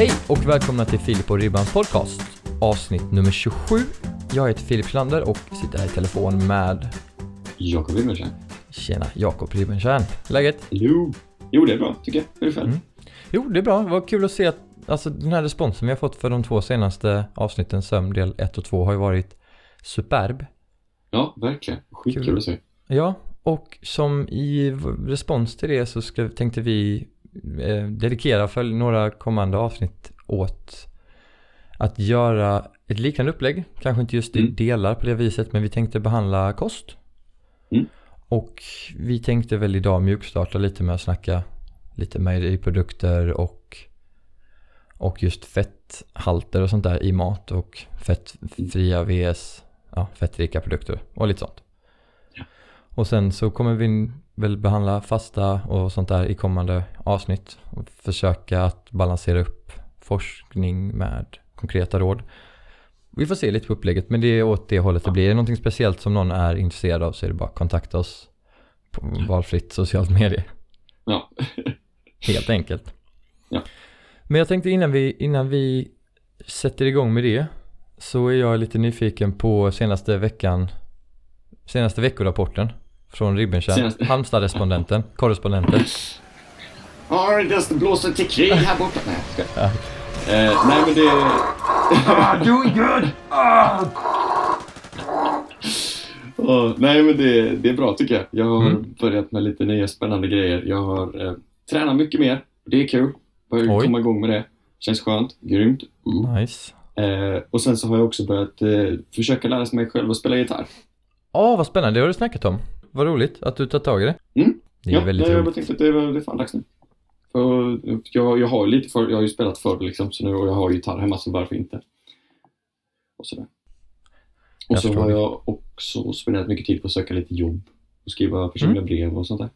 Hej och välkomna till Filip och Ribbans podcast, avsnitt nummer 27. Jag heter Filip Schlander och sitter här i telefon med Jakob Wilmersen. Tjena, Jakob Ribbenstjärn. Läget? Jo. Jo, det är bra tycker jag. Hur är det själv? Mm. Jo, det är bra. Var kul att se att alltså, den här responsen vi har fått för de två senaste avsnitten, Sömn del 1 och 2, har ju varit superb. Ja, verkligen. Skitkul Kul. att se. Ja, och som i respons till det så ska, tänkte vi eh, dedikera för några kommande avsnitt åt att göra ett liknande upplägg. Kanske inte just i Mm. delar på det viset, men vi tänkte behandla kost. Mm. Och vi tänkte väl idag mjukstarta lite med att snacka lite mejeriprodukter och, och just fetthalter och sånt där i mat och fettfria vs ja, fettrika produkter och lite sånt. Ja. Och sen så kommer vi väl behandla fasta och sånt där i kommande avsnitt och försöka att balansera upp forskning med konkreta råd. Vi får se lite på upplägget men det är åt det hållet det blir. Är det någonting speciellt som någon är intresserad av så är det bara att kontakta oss på valfritt socialt medie. Ja. Helt enkelt. Ja. Men jag tänkte innan vi, innan vi sätter igång med det så är jag lite nyfiken på senaste veckan, senaste veckorapporten från Senaste- Halmstad-respondenten, korrespondenten. Ja, det blåser till krig här borta. Nej, eh, Nej, men det... doing good! Åh, nej, men det, det är bra tycker jag. Jag har Mm. börjat med lite nya spännande grejer. Jag har eh, tränat mycket mer. Det är kul. Börjar Oj. komma igång med det. Känns skönt. Grymt. Mm. Nice. Eh, och sen så har jag också börjat eh, försöka lära mig själv att spela gitarr. Åh, vad spännande, det har du snackat om. Vad roligt att du tar tag i det. Mm. Det är ja, väldigt nej, jag tänkte att det, var, det är fan dags nu. För jag, jag har ju lite för, jag har ju spelat förr liksom, så nu, och jag har ju gitarr hemma så varför inte? Och sådär. Och Jag så har jag också spenderat mycket tid på att söka lite jobb och skriva personliga brev och sånt där.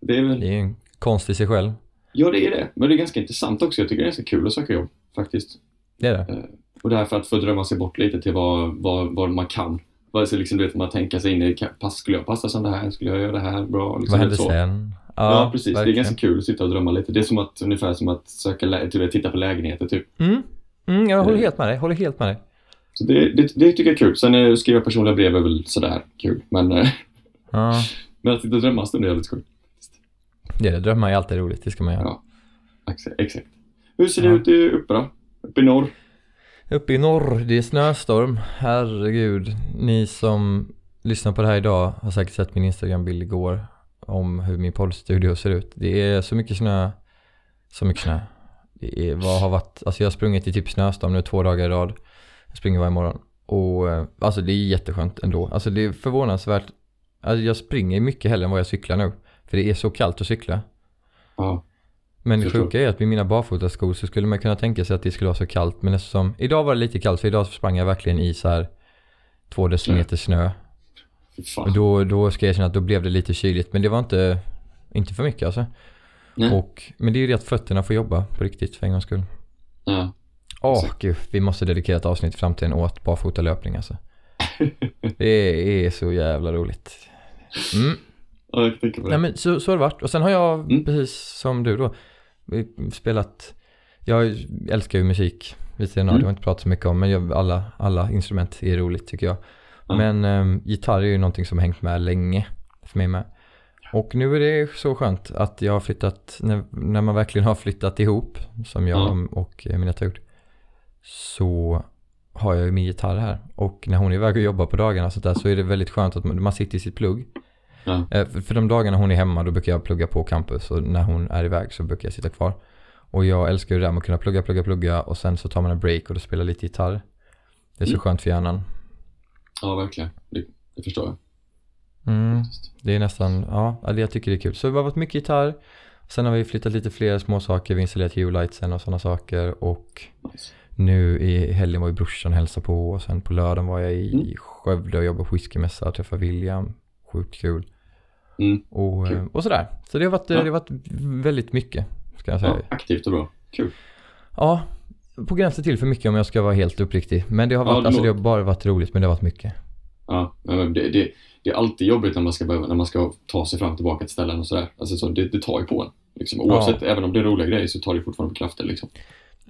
Det är väl, Mm. Det är en konst i sig själv. ja det är det, men det är ganska intressant också. Jag tycker det är ganska kul att söka jobb faktiskt. Det är det. Och det här för att få drömma sig bort lite till vad, vad, vad man kan. Vad så liksom, du vet, man tänker sig in i, pass, skulle jag passa som det här? Skulle jag göra det här bra? Liksom, vad händer så. sen? Ja, precis. Det är verkligen. ganska kul att sitta och drömma lite. Det är som att, ungefär som att söka, typ, titta på lägenheter typ. Mm. Mm, jag håller Eh. helt med dig, håller helt med dig. Så det, det, det tycker jag är kul. Sen eh, skriva personliga brev är väl sådär kul. Men, eh, Ja, men att sitta och drömma en stund är jävligt skoj. det är det. Drömmar är alltid roligt, det ska man göra. Ja. Exakt. Hur ser Ja. det ut i uppe då? Uppe i norr? Uppe i norr, det är snöstorm. Herregud. Ni som lyssnar på det här idag har säkert sett min Instagram-bild igår om hur min poddstudio ser ut. Det är så mycket snö. Så mycket snö. Det är, vad har varit, alltså jag har sprungit i typ snöstorm nu två dagar i rad. Jag springer varje morgon. Och eh, alltså det är jätteskönt ändå. Alltså det är förvånansvärt. Alltså jag springer mycket hellre än vad jag cyklar nu. För det är så kallt att cykla. Ja. Men det sjuka är att med mina barfotaskor så skulle man kunna tänka sig att det skulle vara så kallt. Men eftersom, idag var det lite kallt för idag sprang jag verkligen i så här två decimeter snö. Och då, då ska jag erkänna att då blev det lite kyligt. Men det var inte, inte för mycket alltså. Nej. Och, men det är ju det att fötterna får jobba på riktigt för en gångs skull. Ja. Åh gud, vi måste dedikera ett avsnitt i framtiden åt barfotalöpning alltså. Det är så jävla roligt. Mm. ja. Nej men så, så har det varit. Och sen har jag, Mm. precis som du då, spelat, jag älskar ju musik vid sidan av, Mm. det har jag inte pratat så mycket om, men jag, alla, alla instrument är roligt tycker jag. Ja. Men um, gitarr är ju någonting som har hängt med länge för mig med. Och nu är det så skönt att jag har flyttat, när, när man verkligen har flyttat ihop, som jag Ja. och eh, mina gjort, så har jag ju min gitarr här. Och när hon är iväg och jobbar på dagarna sånt där, så är det väldigt skönt att man, man sitter i sitt plugg. Ja. Eh, För, för de dagarna hon är hemma då brukar jag plugga på campus och när hon är iväg så brukar jag sitta kvar. Och jag älskar ju det där med att kunna plugga, plugga, plugga och sen så tar man en break och då spelar lite gitarr. Det är så Mm. skönt för hjärnan. ja, verkligen. Det, det förstår jag. Mm, det är nästan, ja, jag tycker det är kul. Så det har varit mycket gitarr. Sen har vi flyttat lite fler små saker, vi installerat Hue-lightsen och sådana saker och Nice. nu i helgen var ju brorsan och hälsade på och sen på lördagen var jag i Mm. Skövde och jobbade på whiskymässa och träffade William. Sjukt kul. Mm. Och, Kul. eh, och sådär. Så det har, varit, Ja. det har varit väldigt mycket, ska jag säga. Ja, aktivt och bra. Kul. Ja, på gränsen till för mycket om jag ska vara helt uppriktig. Men det har, Ja, varit, det alltså, det har bara varit roligt, men det har varit mycket. Ja, men det, det, det är alltid jobbigt när man ska, behöva, när man ska ta sig fram och tillbaka till ställen och sådär. Alltså så, det, det tar ju på en. Liksom. Oavsett, även om det är roliga grejer så tar det fortfarande på krafter liksom.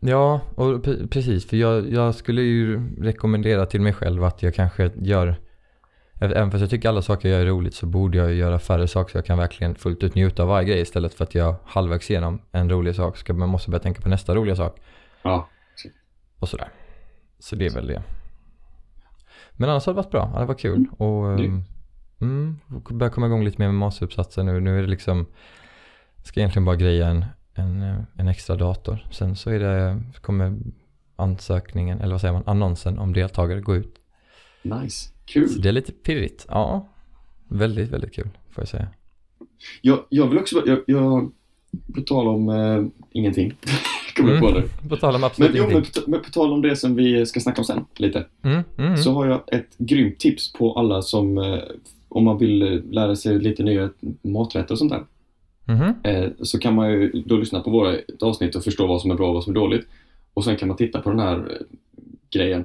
Ja, och pre- precis. För jag, jag skulle ju rekommendera till mig själv att jag kanske gör Även fast jag tycker alla saker jag gör är roligt så borde jag göra färre saker så jag kan verkligen fullt ut njuta av varje grej istället för att jag halvvägs igenom en rolig sak ska man måste börja tänka på nästa roliga sak Ja. och sådär. Så det är väl det. Men annars har det varit bra, det var kul och Det- um, mm, börjar komma igång lite mer med masteruppsatsen nu. Nu är det liksom, ska egentligen bara greja en, en, en extra dator. Sen så är det, kommer ansökningen, eller vad säger man, annonsen om deltagare gå ut. Nice. Så Kul. det är lite pirrigt. Ja, väldigt, väldigt kul får jag säga. Jag, jag vill också, jag, jag på tal om eh, ingenting. Kommer jag på nu. På tal om absolut Men, jo, men, ingenting. på, men på tal om det som vi ska snacka om sen, lite. Mm, mm, Så har jag ett grymt tips på alla som, eh, om man vill eh, lära sig lite nya maträtter och sånt där. mhm. Eh, så kan man ju då lyssna på våra avsnitt och förstå vad som är bra och vad som är dåligt. Och sen kan man titta på den här eh, grejen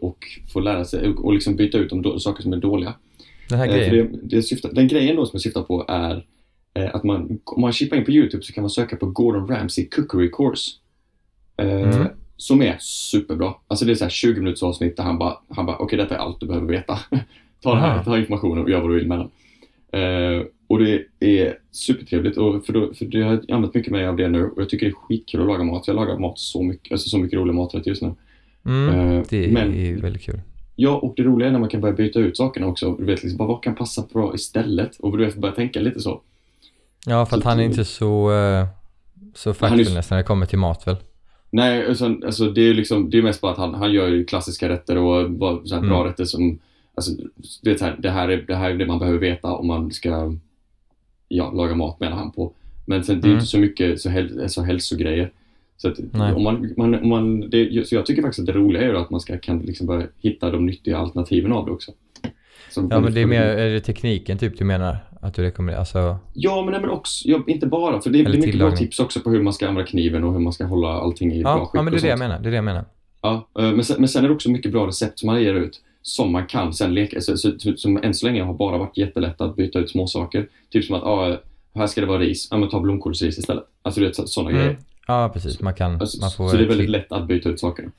och få lära sig och, och liksom byta ut de saker som är dåliga. Den här Eh, grejen. det, det syftar, den grejen då som jag syftar på är eh, att man, om man chippar in på Youtube så kan man söka på Gordon Ramsay Cookery Course. Eh, Mm. Som är superbra. Alltså det är så här 20 minuters avsnitt där han bara, han bara okej detta är allt du behöver veta. ta, den här, ta informationen och gör vad du vill med den. Eh, och det är supertrevligt och för, då, för det har jag använt mycket mig av det nu och jag tycker det är skitkul att laga mat. Jag lagar mat så mycket, alltså så mycket roliga maträtter just nu. Mm, eh, det men- är väldigt kul. Ja, och det roliga är när man kan börja byta ut sakerna också. Du vet, liksom, vad kan passa bra istället? Och du vet, börja tänka lite så. Ja, för att Så han är det- inte så, eh, så factfulness när det kommer till mat väl? Nej, alltså, alltså, det är ju liksom, det är mest bara att han, han gör ju klassiska rätter och bara, så här, bra Mm. rätter som, alltså, det, är så här, det, här är, det här är det man behöver veta om man ska ja, laga mat menar han på. Men sen, det är Mm. inte så mycket så, häl, så hälsogrejer. Så, att, om man, man, om man, det, så jag tycker faktiskt att det roliga är att man ska, kan liksom börja hitta de nyttiga alternativen av det också. Som- Ja, men det är mer, är det tekniken typ du menar? Att du rekommenderar? Alltså, Ja, men, nej, men också, ja, inte bara. För det, är mycket bra tips också på hur man ska använda kniven och hur man ska hålla allting i bra ja, skick. ja, men det är det jag menar. Det är det jag menar. Ja, eh, men sen, men sen är det också mycket bra recept som man ger ut som man kan sen leka, så, så, så, som än så länge har bara varit jättelätt att byta ut småsaker. Typ som att, ja, här ska det vara ris, ja men ta blomkålsris istället. Alltså du vet sådana Mm. grejer. Ja, precis. Man kan, Alltså, man får så det är väldigt lätt att byta ut sakerna.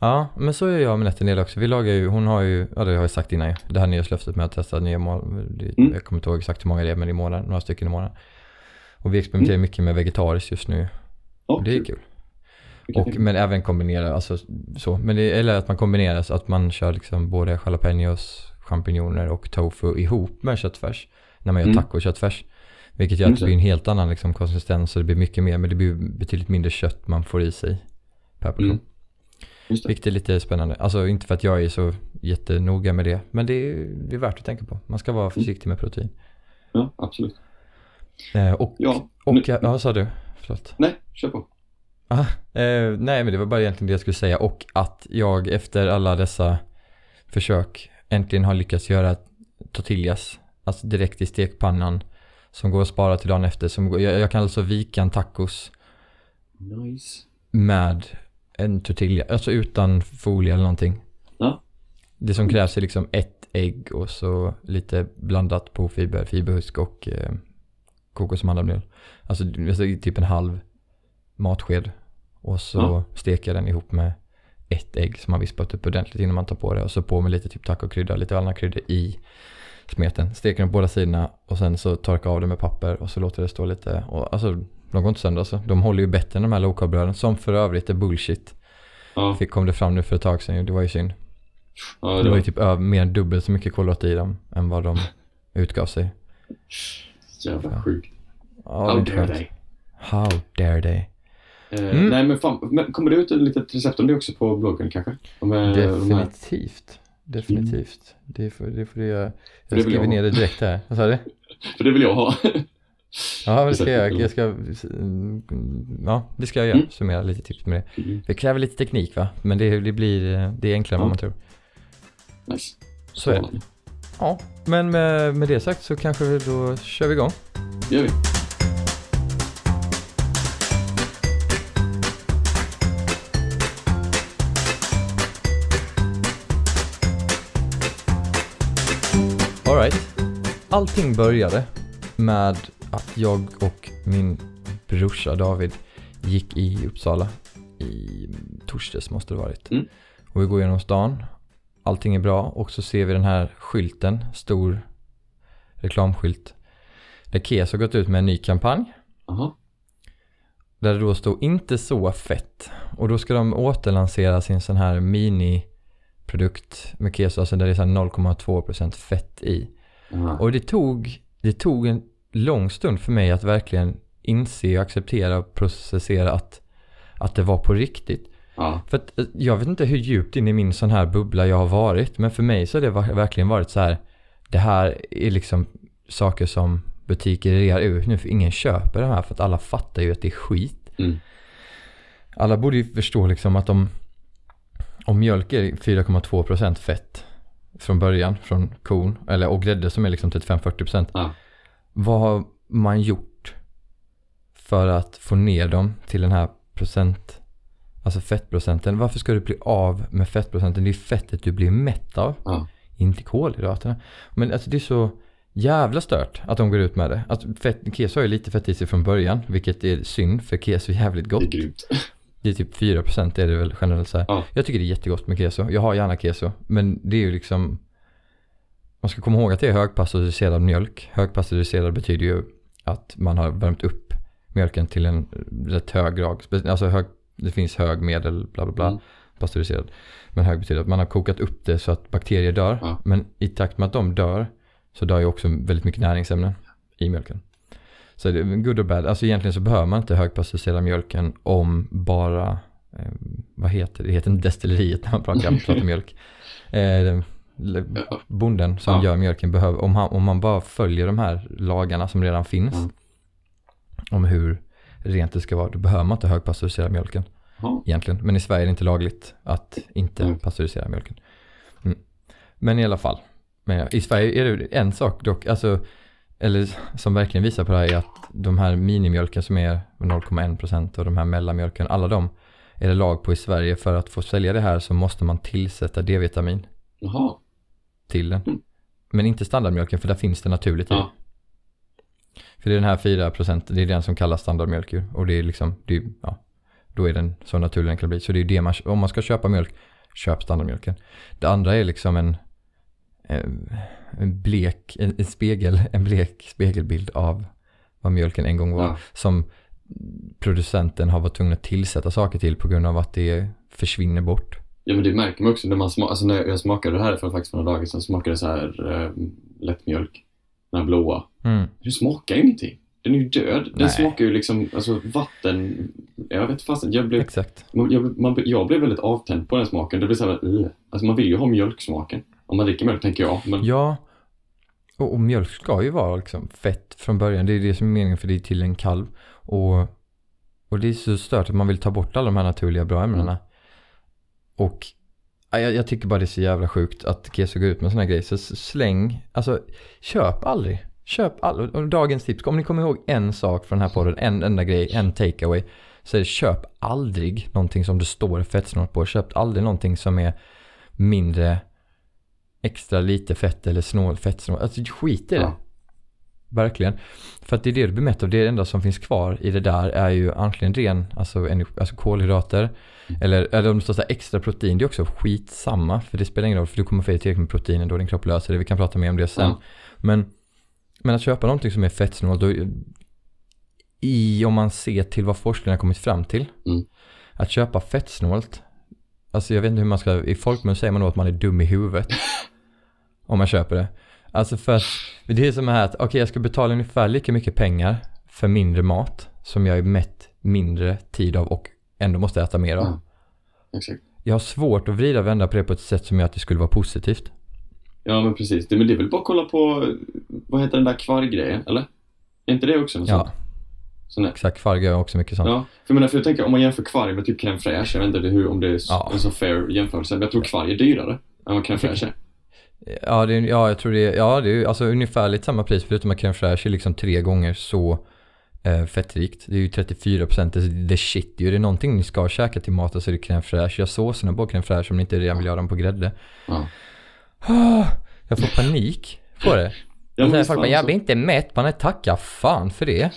Ja, men så är jag med en del också. Vi lagar ju, hon har ju, ja det har jag sagt innan ju. Det här nyårslöftet med att testa nya mål. Mm. Jag kommer inte ihåg exakt hur många det är, men i månaden, några stycken i månaden. Och vi experimenterar mycket med vegetariskt just nu. Och det är kul. kul. Och, men även kombinera, alltså så. Men det, eller att man kombinerar så att man kör liksom både jalapenos, champinjoner och tofu ihop med köttfärs. När man gör Mm. taco-köttfärs. Vilket gör att det det. blir en helt annan liksom, konsistens och det blir mycket mer, men det blir betydligt mindre kött man får i sig per portion. Mm. Vilket är lite spännande. Alltså inte för att jag är så jättenoga med det, men det är, det är värt att tänka på. Man ska Mm. vara försiktig med protein. Ja, absolut. Eh, och, Ja, och nu- ja, sa du? Förlåt. Nej, kör på. Ah, eh, nej, men det var bara egentligen det jag skulle säga. Och att jag efter alla dessa försök äntligen har lyckats göra tortillas. Alltså direkt i stekpannan. Som går att spara till dagen efter. Som går, jag, jag kan alltså vika en tacos Nice. med en tortilla. Alltså utan folie eller någonting. Ja. Det som krävs är liksom ett ägg och så lite blandat på fiber, fiberhusk och eh, kokos och mandelmjöl. Alltså alltså typ en halv matsked. Och så Ja. steker den ihop med ett ägg som man vispat upp ordentligt innan man tar på det. Och så på med lite typ tacokrydda, lite annan krydda i smeten. Steker den på båda sidorna och sen så torkar av det med papper och så låter det stå lite. Och, alltså de går inte sönder alltså. De håller ju bättre än de här lokalbröden som för övrigt är bullshit. Ja, Fick, kom det fram nu för ett tag sedan, det var ju synd. ja Det det var ju typ över, mer än dubbelt så mycket kolhydrater i dem än vad de utgav sig. jävla sjukt. Ja, How dare they? How dare they? Eh, Mm. Nej men fan, men kommer det ut ett litet recept om det också på bloggen kanske? Om, eh, Definitivt. Definitivt. Det får, det får du göra. Jag skriver jag ner det direkt här. Vad sa du? För det vill jag ha. Ja, det ska jag. Jag ska, ja, det ska jag göra. Mm. Summera lite tips med det. Mm. Det kräver lite teknik va? Men det, det blir, det är enklare än vad Ja. man tror. Nice. Så är det. Ja, men med, med det sagt så kanske vi då kör vi igång. Det gör vi. Allting började med att jag och min brorsa David gick i Uppsala i torsdags måste det varit. Mm. Och vi går genom stan. Allting är bra och så ser vi den här skylten, stor reklamskylt. Där Kes har gått ut med en ny kampanj. Jaha. Där det då står inte så fett. Och då ska de återlansera sin sån här mini-produkt med keso, alltså där det är så här 0,2% fett i. Jaha. Och det tog, det tog en lång stund för mig att verkligen inse, acceptera och processera att, att det var på riktigt. Ja. För att eh, jag vet inte hur djupt in i min sån här bubbla jag har varit, men för mig så har det verkligen varit så här. Det här är liksom saker som butiker rear ut nu för ingen köper det här för att alla fattar ju att det är skit. Mm. Alla borde ju förstå liksom att om, om mjölk är 4,2% fett från början från kon, eller och grädde som är liksom 35-40%. Ja. Vad har man gjort för att få ner dem till den här procent, alltså fettprocenten? Varför ska du bli av med fettprocenten? Det är fettet du blir mätt av, Ja. inte kolhydraterna. Men alltså det är så jävla stört att de går ut med det. Alltså fett, keso har ju lite fett i sig från början, vilket är synd för keso är jävligt Det är gott. grymt. Det är typ 4% är det väl generellt så. Ja. Jag tycker det är jättegott med keso. Jag har gärna keso. Men det är ju liksom Man ska komma ihåg att det är högpasteuriserad mjölk. Högpasteuriserad betyder ju att man har värmt upp mjölken till en rätt hög grad. Alltså hög, det finns hög, medel, bla bla bla. Mm. Pasteuriserad. Men hög betyder att man har kokat upp det så att bakterier dör. Ja. Men i takt med att de dör så dör ju också väldigt mycket näringsämnen i mjölken. Så det är good och bad. Alltså egentligen så behöver man inte högpasteuriserad mjölken om bara, eh, vad heter det, det heter inte destilleriet när man pratar, pratar mjölk. Eh, bonden som Ja. gör mjölken behöver, om, han, om man bara följer de här lagarna som redan finns Mm. om hur rent det ska vara, då behöver man inte högpasteuriserad mjölken Jaha. egentligen. Men i Sverige är det inte lagligt att inte Mm. pasteurisera mjölken. Mm. Men i alla fall. Men I Sverige är det en sak dock, alltså, eller som verkligen visar på det här är att de här minimjölken som är 0,1% och de här mellanmjölken, alla de är det lag på i Sverige för att få sälja det här så måste man tillsätta D-vitamin Jaha. till den. Mm. Men inte standardmjölken för där finns det naturligt i. Ja. För det är den här 4%, det är den som kallas standardmjölk. Och det är liksom, det är, ja, då är den så naturlig den kan bli. Så det är det man, om man ska köpa mjölk, köp standardmjölken. Det andra är liksom en, en, en blek, en, en spegel, en blek spegelbild av vad mjölken en gång var. Ja. Som producenten har varit tvungen att tillsätta saker till på grund av att det försvinner bort. Ja men det märker man också när man smakar, alltså när jag smakade det här för faktiskt för några dagar sedan smakade det så här eh, lättmjölk. Den här blåa. Mm. Det smakar ju ingenting. Den är ju död. Den Nej. smakar ju liksom, alltså vatten. Jag vet fast jag blev, Exakt. jag, man, jag blev väldigt avtänd på den smaken. Det blir så här, uh. Alltså man vill ju ha mjölksmaken. Om man dricker mjölk tänker jag. Men Ja, och, och mjölk ska ju vara liksom fett från början. Det är det som är meningen för det är till en kalv. Och, och det är så stört att man vill ta bort alla de här naturliga bra ämnena. Och ja, jag, jag tycker bara det är så jävla sjukt att Keso går ut med sådana här grejer. Så släng, alltså köp aldrig. Köp aldrig. Och dagens tips, om ni kommer ihåg en sak från den här podden, en enda grej, en takeaway. Så är det köp aldrig någonting som det står fettsnålt på. Köp aldrig någonting som är mindre extra lite fett eller snål fettsnål. Alltså skit i det. Ja. Verkligen. För att det är det du blir mätt av. Det enda som finns kvar i det där är ju antingen ren, alltså, alltså kolhydrater. Eller, eller om det står så extra protein. Det är också skitsamma. För det spelar ingen roll. För du kommer få i tillräckligt med protein ändå. Din kropp löser det. Vi kan prata mer om det sen. Ja. Men, men att köpa någonting som är fettsnålt. Då, I om man ser till vad forskningen har kommit fram till. Mm. Att köpa fettsnålt. Alltså jag vet inte hur man ska. I folkmun säger man då att man är dum i huvudet. om man köper det. Alltså för att det är som här att okej jag ska betala ungefär lika mycket pengar för mindre mat som jag är mätt mindre tid av och ändå måste äta mer av. Ja. exakt. Jag har svårt att vrida och vända på det på ett sätt som gör att det skulle vara positivt. Ja men precis. Det, men det är väl bara att kolla på, vad heter den där kvarggrejen, eller? Är inte det också något Ja, sånt? Sån exakt. Farg gör också mycket sånt. Ja, för jag menar, för jag tänker om man jämför kvarg med typ crème fraîche, jag vet inte hur, om det är Ja. en så fair jämförelse, men jag tror kvarg är dyrare än vad crème fraîche är. Ja, det, ja, jag tror det är, ja, det är alltså ungefärligt samma pris förutom att crème fraîche är liksom tre gånger så eh, fettrikt. Det är ju 34% det, det shit ju. Är det någonting ni ska käka till maten så är det crème fraîche. Jag såserna på crème fraîche om ni inte redan vill göra dem på grädde. Ja. Ah, Jag får panik på det. Ja, Och men sen visst folk var bara, det jag så. blir inte mätt. Man är tacka fan för det.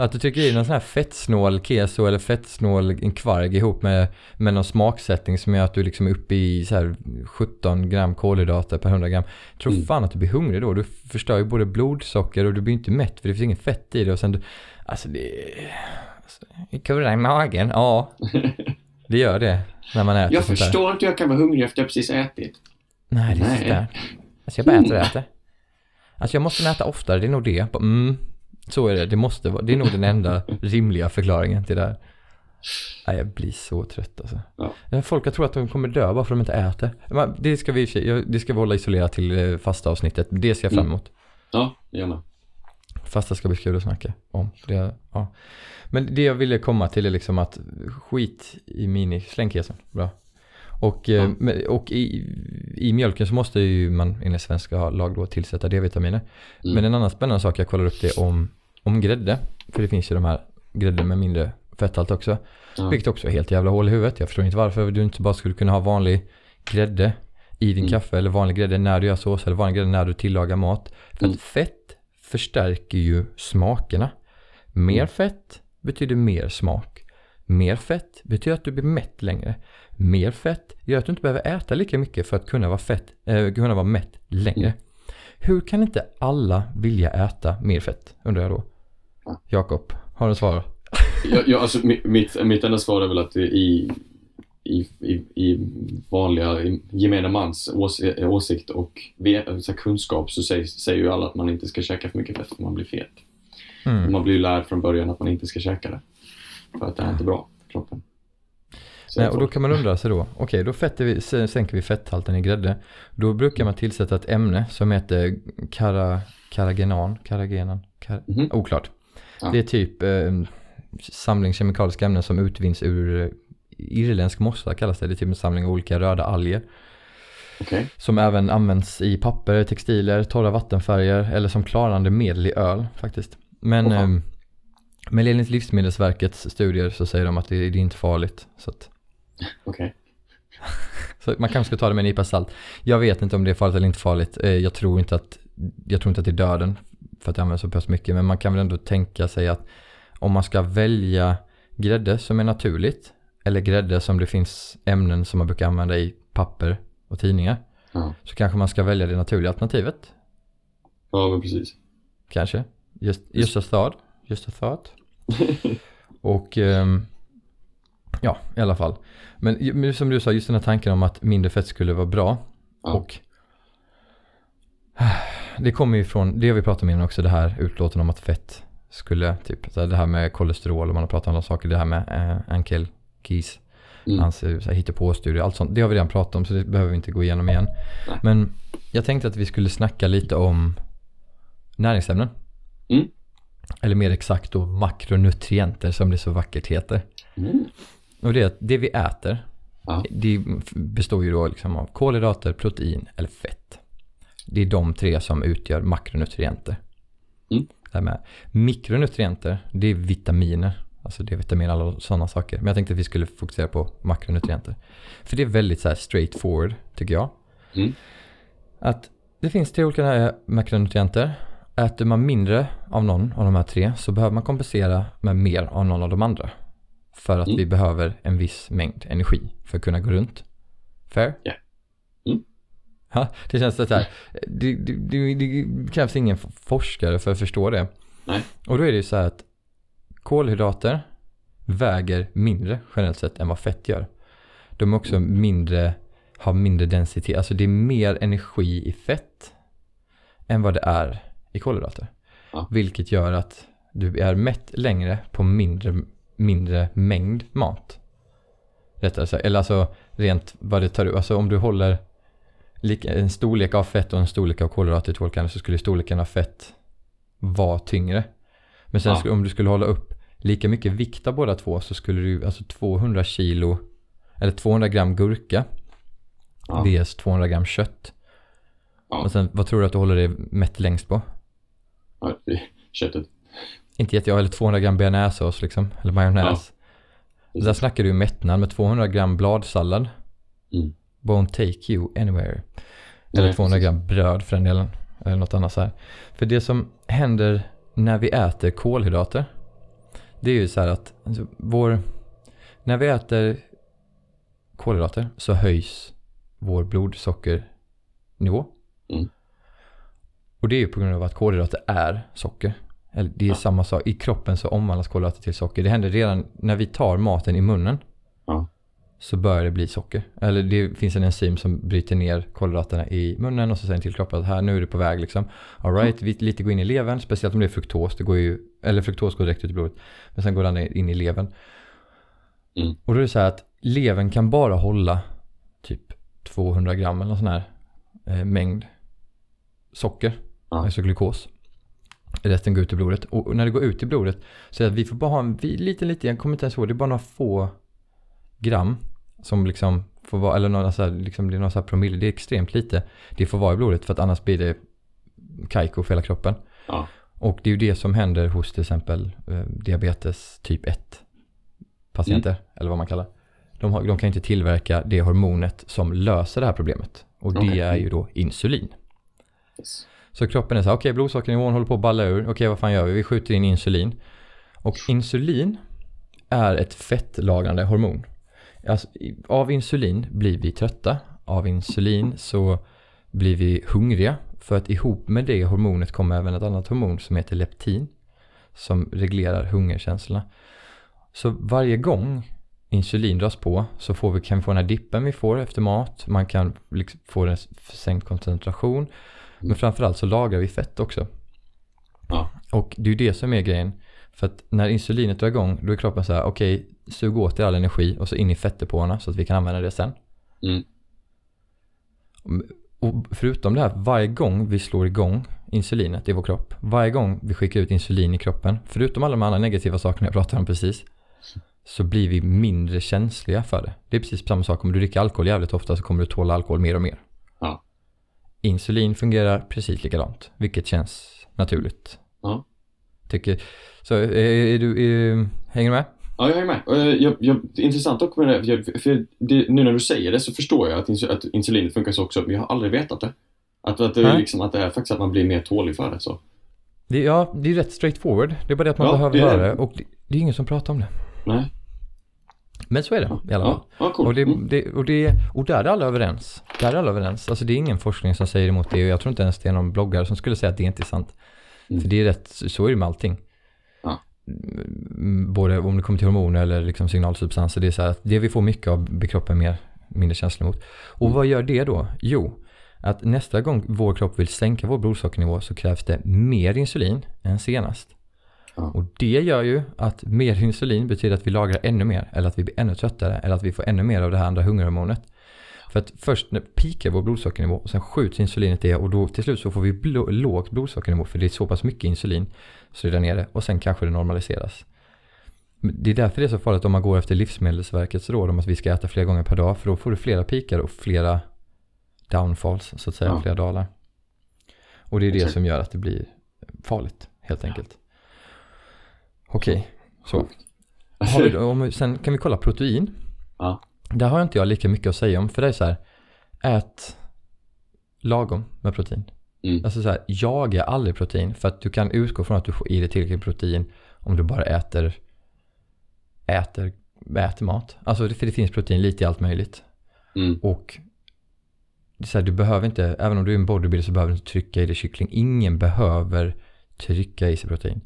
Att du trycker i någon sån här fettsnål keso eller fettsnål en kvarg ihop med, med någon smaksättning som gör att du liksom är uppe i så här 17 gram kolhydrater per 100 gram. Jag tror Mm. fan att du blir hungrig då. Du förstör ju både blodsocker och du blir inte mätt för det finns inget fett i det och sen du, alltså det alltså, det kurrar i magen. Ja, det gör det när man äter Jag sånt där. förstår inte hur jag kan vara hungrig efter jag precis ätit. Nej, det är Nej. sådär. Alltså jag bara äter och äter. Alltså jag måste äta oftare, det är nog det. Mm, så är det, det måste vara, det är nog den enda rimliga förklaringen till det här. Nej, jag blir så trött alltså. Ja. Folk tror att de kommer dö bara för att de inte äter. Det ska vi, det ska vi hålla isolerat till eh, fasta avsnittet. Det ser jag fram Mm. emot. Ja, gärna. Fasta ska bli kul att snacka om. Det, ja. Men det jag ville komma till är liksom att skit i mini, släng kesen. Bra. Och, eh, Ja. och i, i mjölken så måste ju man enligt svenska lag då tillsätta D-vitaminer. Mm. Men en annan spännande sak, jag kollar upp det om, om grädde. För det finns ju de här grädde med mindre fetthalt också. Ja. Vilket också är helt jävla hål i huvudet. Jag förstår inte varför du inte bara skulle kunna ha vanlig grädde i din Mm. kaffe eller vanlig grädde när du gör sås eller vanlig grädde när du tillagar mat. För Mm. att fett förstärker ju smakerna. Mer Mm. fett betyder mer smak. Mer fett betyder att du blir mätt längre. Mer fett gör att du inte behöver äta lika mycket för att kunna vara, fett, eh, kunna vara mätt längre. Hur kan inte alla vilja äta mer fett, undrar jag då. Ja. Jakob, har du svar? Jag, jag, alltså, mi- mitt, mitt enda svar är väl att i, i, i, i vanliga, i gemene mans ås, åsikt och så kunskap så säger, säger ju alla att man inte ska käka för mycket fett för man blir fet. Mm. Man blir ju lärd från början att man inte ska käka det. För att det är inte bra för kroppen. Nej, och då kan man undra sig då, okej då fetter vi, sänker vi fetthalten i grädde. Då brukar man tillsätta ett ämne som heter kara, karagenan, karagenan, kar, Mhm. oklart. Ja. Det är typ eh, samling kemikaliska ämnen som utvinns ur eh, irländsk mossa kallas det. Det är typ en samling olika röda alger. Okej. Som även används i papper, textiler, torra vattenfärger eller som klarande medel i öl faktiskt. Men eh, men enligt Livsmedelsverkets studier så säger de att det, det är inte farligt. Så att Okej. Så man kanske ska ta det med en nypa salt. Jag vet inte om det är farligt eller inte farligt. Eh, Jag tror inte att, jag tror inte att det är döden för att det används så pass mycket. Men man kan väl ändå tänka sig att om man ska välja grädde som är naturligt eller grädde som det finns ämnen som man brukar använda i papper och tidningar. Ja. Så kanske man ska välja det naturliga alternativet. ja, men precis. Kanske. Just, just a thought. Just a thought. Och ehm, ja, i alla fall. Men som du sa, just den här tanken om att mindre fett skulle vara bra. Ja. Och det kommer ju från, det har vi pratat om innan också, det här utlåtandet om att fett skulle, typ, det här med kolesterol och man har pratat om andra saker, det här med eh, Ankel Keys, Mm. hans eh, hittepåstudier, allt sånt. Det har vi redan pratat om så det behöver vi inte gå igenom igen. Nej. Men jag tänkte att vi skulle snacka lite om näringsämnen. Mm. Eller mer exakt då makronutrienter som det så vackert heter. Mm. Och det är att det vi äter, Ja. det består ju då liksom av kolhydrater, protein eller fett. Det är de tre som utgör makronutrienter. Mm. Det med mikronutrienter, det är vitaminer. Alltså det är vitaminer och sådana saker. Men jag tänkte att vi skulle fokusera på makronutrienter. För det är väldigt så här straight forward, tycker jag. Mm. Att det finns tre olika makronutrienter. Äter man mindre av någon av de här tre så behöver man kompensera med mer av någon av de andra. För att Mm. vi behöver en viss mängd energi för att kunna gå runt. Fair? Ja. Mm. Ja, det känns så här. Det, det, det, det krävs ingen forskare för att förstå det. Nej. Och då är det ju så här att kolhydrater väger mindre generellt sett än vad fett gör. De är också mindre, har mindre densitet, alltså det är mer energi i fett än vad det är i kolhydrater. Ja. Vilket gör att du är mätt längre på mindre, mindre mängd mat. Rättare sagt, eller alltså rent vad det tar ut, alltså om du håller en storlek av fett och en storlek av kolhydrater i två olika så skulle storleken av fett vara tyngre. Men sen Ja. om du skulle hålla upp lika mycket vikt av båda två så skulle du, alltså 200 kilo, eller 200 gram gurka Ja. vs 200 gram kött. Ja. Och sen vad tror du att du håller dig mätt längst på? Ja, köttet. Inte jätte, eller 200 gram bearnaisesås liksom, eller majonnäs. Precis. Där snackar du mättnad med 200 gram bladsallad. Mm. Won't take you anywhere. Eller Nej, 200 precis. gram bröd för den delen. eller något annat så här. För det som händer när vi äter kolhydrater, det är ju så här att alltså, vår, när vi äter kolhydrater så höjs vår blodsockernivå. Mm. Och det är ju på grund av att kolhydrater är socker. Eller det är Ja. samma sak. I kroppen så omvandlas kolhydrater till socker. Det händer redan när vi tar maten i munnen. Ja. Så börjar det bli socker. Eller det finns en enzym som bryter ner kolhydraterna i munnen och så säger till kroppen att här nu är det på väg liksom. Alright, vi lite går in i levern. Speciellt om det är fruktos. Det går ju, eller fruktos går direkt ut i blodet. Men sen går den in i levern. Mm. Och då är det så här att levern kan bara hålla typ 200 gram eller någon sån här eh, mängd socker. Ja. Alltså glukos. Resten går ut i blodet. Och när det går ut i blodet så är det att vi får bara ha en liten, liten, jag kommer inte ens ihåg, det är bara några få gram som liksom får vara, eller några så här, liksom, det är några så promille, det är extremt lite. Det får vara i blodet för att annars blir det kajko för hela kroppen. Ja. Och det är ju det som händer hos till exempel eh, diabetes typ 1 patienter, eller vad man kallar de, har, de kan inte tillverka det hormonet som löser det här problemet. Och det är ju då insulin. Yes. Så kroppen är så här, okej blodsockernivån håller på att balla ur, okej vad fan gör vi? Vi skjuter in insulin. Och insulin är ett fettlagrande hormon. Alltså, av insulin blir vi trötta. Av insulin så blir vi hungriga. För att ihop med det hormonet kommer även ett annat hormon som heter leptin. Som reglerar hungerkänslorna. Så varje gång insulin dras på så får vi, kan vi få den här dippen vi får efter mat. Man kan liksom få en sänkt koncentration. Men framförallt så lagrar vi fett också. Ja. Och det är ju det som är grejen. För att när insulinet drar igång då är kroppen så här, okej, sug åt er all energi och så in i fettdepåerna så att vi kan använda det sen. Mm. Och förutom det här, varje gång vi slår igång insulinet i vår kropp, varje gång vi skickar ut insulin i kroppen, förutom alla de andra negativa sakerna jag pratade om precis, så blir vi mindre känsliga för det. Det är precis samma sak, om du dricker alkohol jävligt ofta så kommer du tåla alkohol mer och mer. Insulin fungerar precis likadant, vilket känns naturligt. Ja. Tycker, så är, är du, är, hänger du med? Ja, jag är med. Eh, Jag, jag, det är intressant också med det, för, för det, nu när du säger det så förstår jag att, att insulinet funkar så också, men jag har aldrig vetat det. Att, att, det, är liksom, att det är faktiskt att man blir mer tålig för det. Så. Det, ja, det är rätt straightforward. Det är bara det att man Ja, behöver det höra det och det, det är ingen som pratar om det. Nej. Men så är det i alla fall. Ja, coolt. Och, det, Mm. det, och, det, och där är alla överens. Där är alla överens. Alltså det är ingen forskning som säger emot det och jag tror inte ens det är någon bloggare som skulle säga att det inte är sant. Mm. För det är rätt, så är det med allting. Ja. Mm, Både om det kommer till hormoner eller liksom signalsubstanser. Det är så här att det vi får mycket av blir kroppen mer, mindre känslig mot. Och Mm. vad gör det då? Jo, att nästa gång vår kropp vill sänka vår blodsockernivå så krävs det mer insulin än senast. Ja. Och det gör ju att mer insulin betyder att vi lagrar ännu mer eller att vi blir ännu tröttare eller att vi får ännu mer av det här andra hungerhormonet. För att först när pikar vår blodsockernivå och sen skjuts insulinet det och då till slut så får vi blå, lågt blodsockernivå för det är så pass mycket insulin så det är där nere och sen kanske det normaliseras. Det är därför det är så farligt om man går efter Livsmedelsverkets råd om att vi ska äta flera gånger per dag för då får du flera pikar och flera downfalls så att säga, Ja. flera dalar. Och det är det som gör att det blir farligt helt enkelt. Okej, så. Vi, om, sen kan vi kolla protein. Ja. Där har inte jag lika mycket att säga om. För det är så här, ät lagom med protein. Mm. Alltså så här, jaga aldrig protein. För att du kan utgå från att du får i dig tillräckligt protein om du bara äter, äter, äter mat. Alltså för det finns protein lite i allt möjligt. Mm. Och så här, du behöver inte, även om du är en bodybuilder så behöver du inte trycka i dig kyckling. Ingen behöver trycka i sig protein.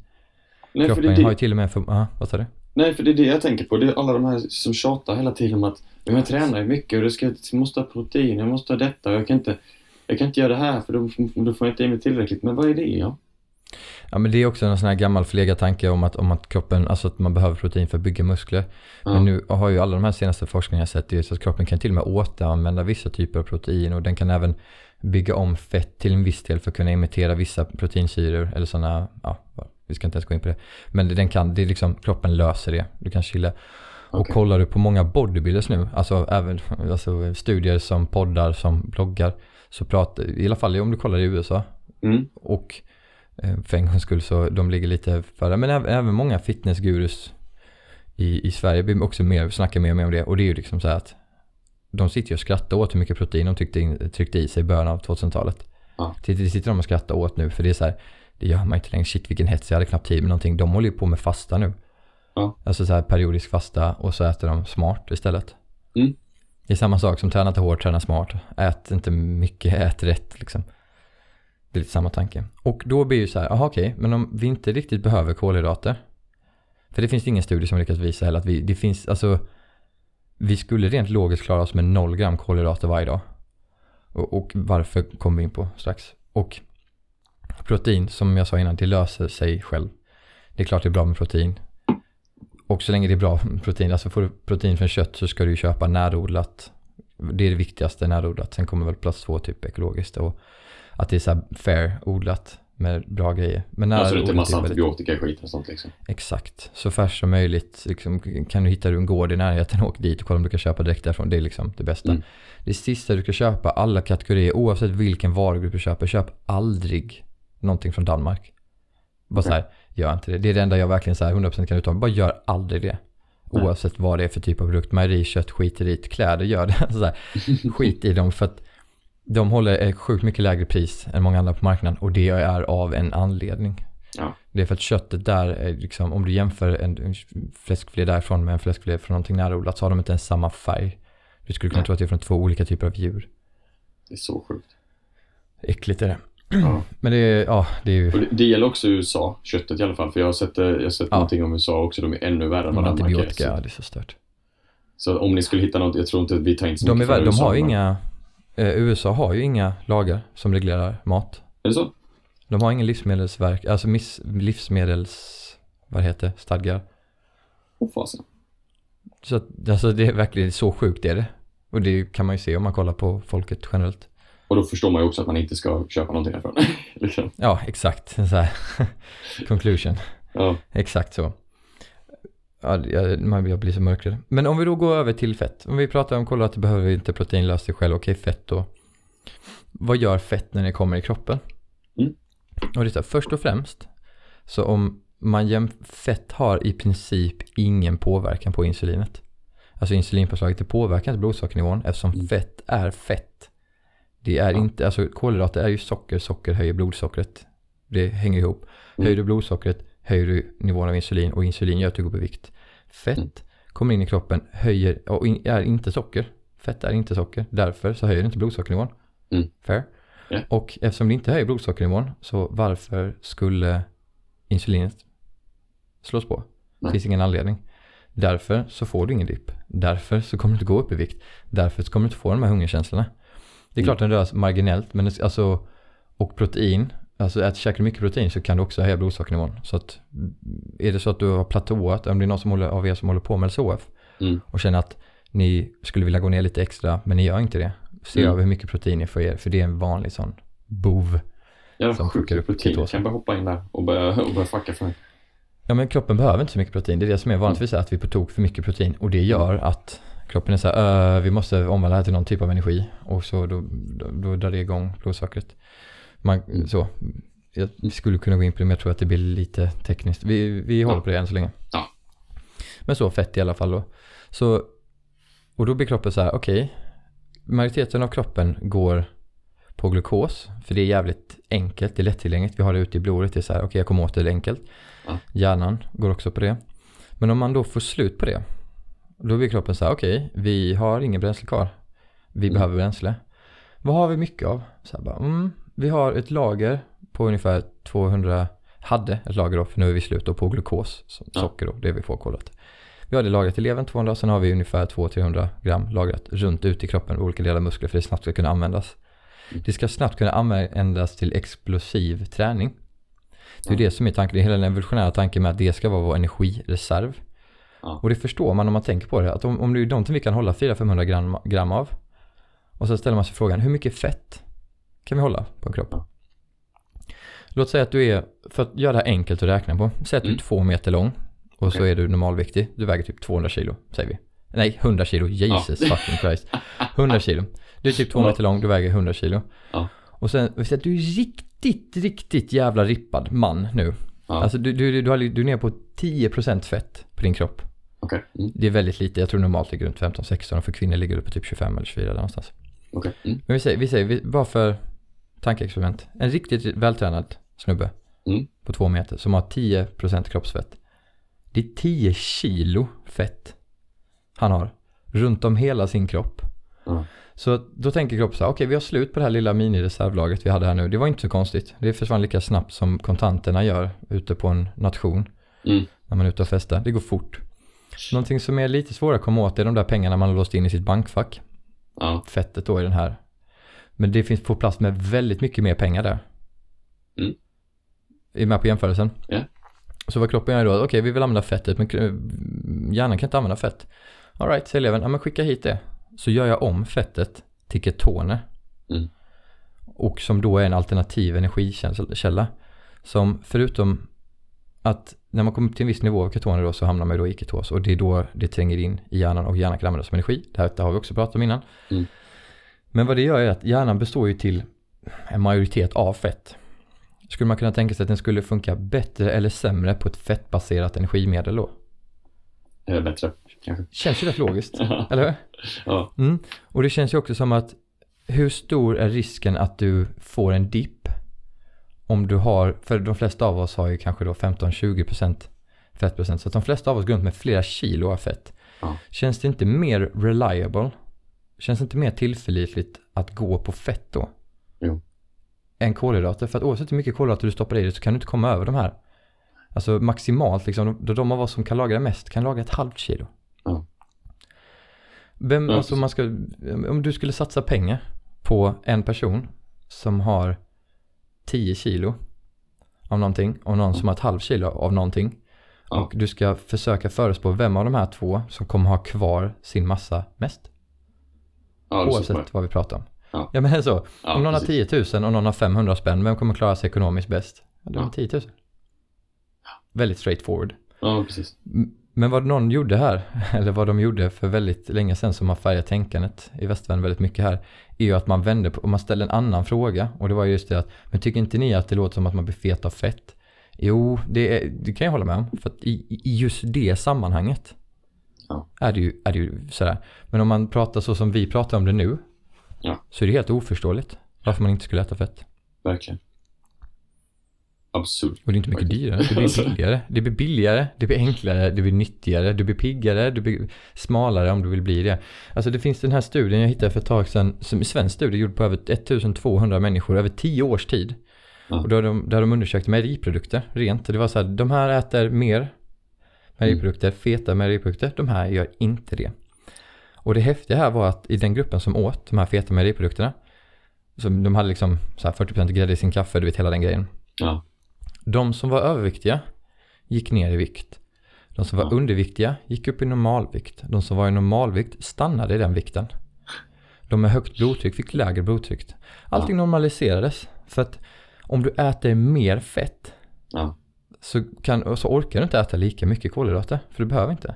Nej, för det, Kroppen har ju till och med, för, ja, vad sa du? nej, för det är det jag tänker på. Det är alla de här som tjatar hela tiden om att "Ja, men jag tränar ju mycket och det ska, jag måste ha protein, jag måste ha detta och jag kan inte, jag kan inte göra det här för då, då får jag inte i mig tillräckligt. Men vad är det? Ja? Ja men det är också en sån här gammal förlegad tanke om att, om att kroppen, alltså att man behöver protein för att bygga muskler. Ja. Men nu har ju alla de här senaste forskningarna sett det så att kroppen kan till och med återanvända vissa typer av protein och den kan även bygga om fett till en viss del för att kunna imitera vissa proteinsyror eller sådana, ja vi ska inte ens gå in på det. Men den kan, det är liksom, kroppen löser det. Du kan chilla. Och Okej. kollar du på många bodybuilders nu, alltså även alltså, studier som poddar, som bloggar, så pratar, i alla fall om du kollar i USA, Mm. och eh, för en gångs skull så de ligger lite före. Men även, även många fitnessgurus i, i Sverige blir också mer, snackar mer och mer om det. Och det är ju liksom så här att de sitter ju och skrattar åt hur mycket protein de tyckte in, tryckte i sig i början av 2000-talet. Ja. Det sitter de och skrattar åt nu för det är så här, det gör man inte längre. Shit vilken hets, jag hade knappt tid med någonting. De håller ju på med fasta nu. Ja. Alltså så här periodisk fasta och så äter de smart istället. Mm. Det är samma sak som träna inte hårt, träna smart. Ät inte mycket, ät rätt liksom. Det är lite samma tanke. Och då blir ju så här, aha okej, men om vi inte riktigt behöver kolhydrater. För det finns det ingen studie som lyckats visa heller att vi, det finns, alltså vi skulle rent logiskt klara oss med noll gram kolhydrater varje dag. Och, och varför kommer vi in på strax. Och protein, som jag sa innan, det löser sig själv. Det är klart det är bra med protein. Och så länge det är bra protein, alltså får du protein från kött så ska du köpa närodlat. Det är det viktigaste, närodlat. Sen kommer väl plats två, typ ekologiskt. Och att det är så fair odlat med bra grejer. Men Alltså det är närodlat inte massa antibiotika skit och sånt liksom. Exakt, så färskt som möjligt. Liksom, kan du hitta en gård i närheten, åk dit och kolla om du kan köpa direkt därifrån. Det är liksom det bästa. Mm. Det sista du ska köpa, alla kategorier, oavsett vilken varugrupp du köper, köp aldrig någonting från Danmark. Bara så här, gör inte det. Det är det enda jag verkligen så här 100% kan uttala. Bara gör aldrig det. Nej. Oavsett vad det är för typ av produkt. Mejeri, kött, skit i dit. Kläder, gör det. så här, skit i dem för att de håller ett sjukt mycket lägre pris än många andra på marknaden och det är av en anledning. Ja. Det är för att köttet där är liksom, om du jämför en, en fläskfilé därifrån med en fläskfilé från någonting närodlat så har de inte ens samma färg. Du skulle kunna Nej. tro att det är från två olika typer av djur. Det är så sjukt. Äckligt är det. Ja. Men det är, ja, det är ju det, det gäller också USA, köttet i alla fall. För jag har sett, eh, jag har sett Ja. någonting om USA också. De är ännu värre än vad Danmark är. antibiotika, Så, det är så stört. så om ni skulle hitta något, jag tror inte att vi tar in så De, är, mycket från väl- de USA, har ju men- inga, eh, USA har ju inga lagar som reglerar mat. Är det så? De har ingen livsmedelsverk, alltså miss, livsmedels, vad heter, stadgar. Åh fasen. Så att, alltså det är verkligen så sjukt är det. Och det kan man ju se om man kollar på folket generellt. Och då förstår man ju också att man inte ska köpa någonting därifrån. liksom. Ja, exakt. Så. Conclusion. Ja. Exakt så. Ja, jag, blir så mörkrädd. Men om vi då går över till fett. Om vi pratar om kolhydrater behöver vi inte protein lösa sig själv. Okej, fett då. Vad gör fett när det kommer i kroppen? Mm. Och det är så här, först och främst. Så om man jäm, fett har i princip ingen påverkan på insulinet. Alltså insulinpåslaget, det påverkar inte blodsockernivån eftersom Mm. fett är fett. Det är Ja. inte, alltså kolhydrater är ju socker, socker höjer blodsockret. Det hänger ihop. Mm. Höjer du blodsockret höjer du nivån av insulin och insulin gör att du går upp i vikt. Fett Mm. kommer in i kroppen, höjer, och in, är inte socker. Fett är inte socker, därför så höjer det inte blodsockernivån. Mm. Fair. Ja. Och eftersom det inte höjer blodsockernivån, så varför skulle insulinet slås på? Det finns ingen anledning. Därför så får du ingen dipp. Därför så kommer du inte gå upp i vikt. Därför så kommer du inte få de här hungerkänslorna. Det är Mm. klart den rör sig marginellt, men det, alltså, och protein, alltså att käkar du mycket protein så kan du också höja blodsockernivån. Så att är det så att du har platåat, om det är någon som håller, av er som håller på med LCHF Mm. och känner att ni skulle vilja gå ner lite extra, men ni gör inte det. Se Mm. över hur mycket protein ni får er, för det är en vanlig sån bov. Jävla Som sjukt skickar upp protein. Jag kan bara hoppa in där och börja, och börja fucka för mig. Ja men kroppen behöver inte så mycket protein. Det är det som är vanligtvis är att vi på tok för mycket protein. Och det gör att kroppen är så här, "Äh, vi måste omvandla det här till någon typ av energi. Och så då, då, då drar det igång blodsockret. Man, Mm. så, jag skulle kunna gå in på det men jag tror att det blir lite tekniskt. Vi, vi håller på det än så länge. Ja. Men så fett i alla fall då. Så, och då blir kroppen så här, okej. majoriteten av kroppen går på glukos. För det är jävligt enkelt, det är lättillgängligt. Vi har det ute i blodet. Det är så här, okej jag kommer åt det, det enkelt. Ja. Hjärnan går också på det. Men om man då får slut på det. Då blir kroppen så här, okej vi har ingen bränsle kvar. Vi Mm. behöver bränsle. Vad har vi mycket av? Så bara, mm, vi har ett lager på ungefär 200, hade ett lager då, för nu är vi slut då på glukos, socker då, det vi får kollat. Vi har det lagrat i levern 200, sen har vi ungefär 200-300 gram lagrat runt ut i kroppen, olika delar muskler för att det snabbt ska kunna användas. Det ska snabbt kunna användas till explosiv träning. Det är det som är tanken, det är hela den evolutionära tanken med att det ska vara vår energireserv. Ja. Och det förstår man om man tänker på det, att om, om det är någonting vi kan hålla 400-500 gram, gram av och så ställer man sig frågan, hur mycket fett kan vi hålla på en kropp? Ja. Låt säga att du är, för att göra det här enkelt att räkna på, säg att du är Mm. två meter lång och så Okej. är du normalviktig, du väger typ 200 kilo, säger vi. Nej, 100 kilo, Jesus Ja. fucking Christ. 100 kilo. Du är typ två meter lång, du väger 100 kilo. Ja. Och sen, vi säger att du är riktigt, riktigt jävla rippad man nu. Ja. Alltså du, du, du, har, du är nere på 10% fett på din kropp. Okej. Mm. Det är väldigt lite, jag tror normalt ligger runt 15-16 och för kvinnor ligger det på typ 25 eller 24 där någonstans. Okej. Mm. Men vi säger, vi säger vi, bara för tankeexperiment. En riktigt vältränad snubbe Mm. på två meter som har 10% kroppsfett. Det är 10 kilo fett han har runt om hela sin kropp. Så då tänker kroppen så här, okej vi har slut på det här lilla minireservlagret vi hade här nu. Det var inte så konstigt. Det försvann lika snabbt som kontanterna gör ute på en nation. Mm. När man är ute och festar. Det går fort. Någonting som är lite svårare att komma åt är de där pengarna man har låst in i sitt bankfack. Ja. Fettet då i den här. Men det finns på plats med väldigt mycket mer pengar där. Mm. Är med på jämförelsen? Ja. Så vad kroppen gör då, okej vi vill använda fettet men hjärnan kan inte använda fett. Alright, säger eleven, ja men skicka hit det. Så gör jag om fettet till ketoner. Mm. Och som då är en alternativ energikälla. Som förutom att när man kommer upp till en viss nivå av ketoner då så hamnar man då i ketos. Och det är då det tränger in i hjärnan och hjärnan kan användas som energi. Det här det har vi också pratat om innan. Mm. Men vad det gör är att hjärnan består ju till en majoritet av fett. Skulle man kunna tänka sig att den skulle funka bättre eller sämre på ett fettbaserat energimedel då? Eh, bättre, kanske. Känns ju rätt logiskt, eller hur? Ja. Mm. Och det känns ju också som att hur stor är risken att du får en dipp om du har, för de flesta av oss har ju kanske då 15-20% fettprocent, så att de flesta av oss går runt med flera kilo av fett. Ja. Känns det inte mer reliable? Känns det inte mer tillförlitligt att gå på fett då? Jo. Än kolhydrater? För att oavsett hur mycket kolhydrater du stoppar i dig så kan du inte komma över de här. Alltså maximalt liksom, då de av oss som kan lagra mest kan lagra ett halvt kilo. Ja. Vem, alltså man ska, om du skulle satsa pengar på en person som har 10 kilo av någonting och någon som har ett halvt kilo av någonting. Ja. Och du ska försöka förespå vem av de här två som kommer ha kvar sin massa mest. Ja, oavsett vad vi pratar om. Ja. ja men det är så. Om någon precis. har 10 000 och någon har 500 spänn, vem kommer klara sig ekonomiskt bäst? Ja, det är Ja. 10 000. Väldigt straightforward. Ja, precis. Men vad någon gjorde här, eller vad de gjorde för väldigt länge sedan som har färgat tänkandet i västvärlden väldigt mycket här, är ju att man vände på, och man ställde en annan fråga. Och det var just det att, men tycker inte ni att det låter som att man blir fet av fett? Jo, det, är, det kan jag hålla med om. För att i, i just det sammanhanget Ja. är, det ju, är det ju sådär. Men om man pratar så som vi pratar om det nu, Ja. så är det helt oförståeligt varför man inte skulle äta fett. Verkligen. Absurt. Och det är inte mycket dyrare. Det blir billigare. Det blir billigare, det blir enklare, det blir nyttigare, du blir piggare, du blir smalare om du vill bli det. Alltså det finns den här studien jag hittade för ett tag sedan, som en svensk studie gjord på över 1200 människor över 10 års tid. Ja. Och då har de, där de undersökt mejeriprodukter rent. Det var så här, de här äter mer mejeriprodukter, feta mejeriprodukter, de här gör inte det. Och det häftiga här var att i den gruppen som åt de här feta mejeriprodukterna, som de hade liksom så här 40% grädde i sin kaffe, du vet hela den grejen. Ja. De som var överviktiga gick ner i vikt. De som var Ja. underviktiga gick upp i normalvikt. De som var i normalvikt stannade i den vikten. De med högt blodtryck fick lägre blodtryck. Allting normaliserades. För att om du äter mer fett Ja. så, kan, så orkar du inte äta lika mycket kolhydrater. För du behöver inte.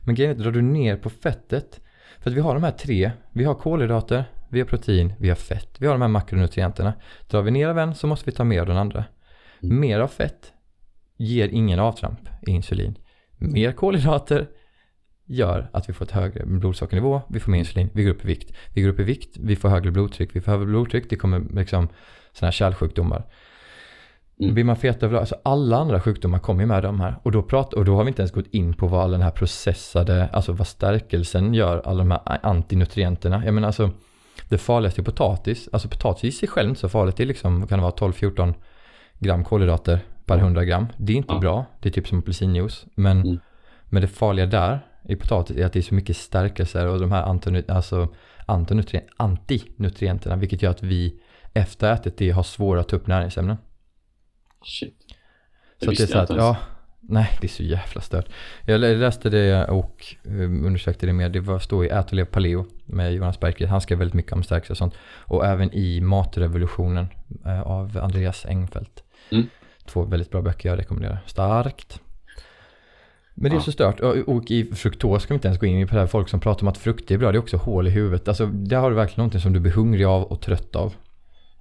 Men grejen är att drar du ner på fettet. För att vi har de här tre. Vi har kolhydrater, vi har protein, vi har fett. Vi har de här makronutrienterna. Drar vi ner av en så måste vi ta mer av den andra. Mm. Mer av fett ger ingen avtramp i insulin. Mer kolhydrater gör att vi får ett högre blodsockernivå, vi får mer insulin, vi går upp i vikt. Vi går upp i vikt, vi får högre blodtryck, vi får högre blodtryck, det kommer liksom sådana här kärlsjukdomar. Mm. Blir man fet överlag, alltså alla andra sjukdomar kommer ju med de här. Och då, pratar, och då har vi inte ens gått in på vad all den här processade, alltså vad stärkelsen gör, alla de här antinutrienterna. Jag menar alltså, det farligaste är potatis. Alltså potatis i sig själv inte så farligt. Det är liksom, kan det vara, 12-14 gram kolhydrater per 100 gram. Det är inte Ja. bra. Det är typ som apelsinjuice. Men, Mm. men det farliga där i potatis är att det är så mycket stärkelser och de här antinu- alltså antinutrien- antinutrienterna. Vilket gör att vi efter ätit det har svårare att ta upp näringsämnen. Shit. Så att Det det är visste så jag att, ja, nej det är så jävla stört. Jag lä- läste det och um, undersökte det mer. Det var stå i Ät och lev paleo med Jonas Bergqvist. Han skrev väldigt mycket om stärkelse och sånt. Och även i Matrevolutionen eh, av Andreas Engfeldt. Mm. Två väldigt bra böcker jag rekommenderar. Starkt. Men det är så stört. Och, i fruktos ska vi inte ens gå in på det här. Folk som pratar om att frukt är bra, det är också hål i huvudet. Alltså där har du verkligen någonting som du blir hungrig av och trött av.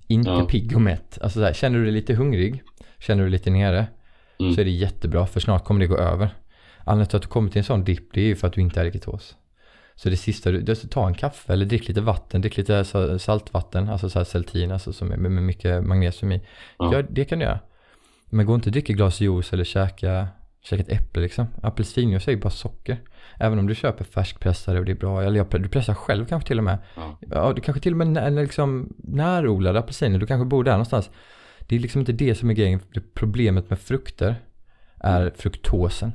Inte Ja. pigg och mätt. Alltså så här, känner du dig lite hungrig, känner du dig lite nere, Mm. så är det jättebra för snart kommer det gå över. Anledningen till att du kommer till en sån dipp det är ju för att du inte är i ketos. Så det sista du, du ta en kaffe eller drick lite vatten, drick lite sa- saltvatten, alltså så här Celtin, alltså som är med, mycket magnesium i. Ja. Ja. det kan du göra. Men gå inte och dricka ett glas juice eller käka, käka ett äpple liksom. Apelsinjuice är ju bara socker. Även om du köper färskpressade och det är bra, eller jag, du pressar själv kanske till och med. Ja. Ja, du kanske till och med när, liksom närodlade apelsiner, du kanske bor där någonstans. Det är liksom inte det som är grejen. Problemet med frukter är fruktosen.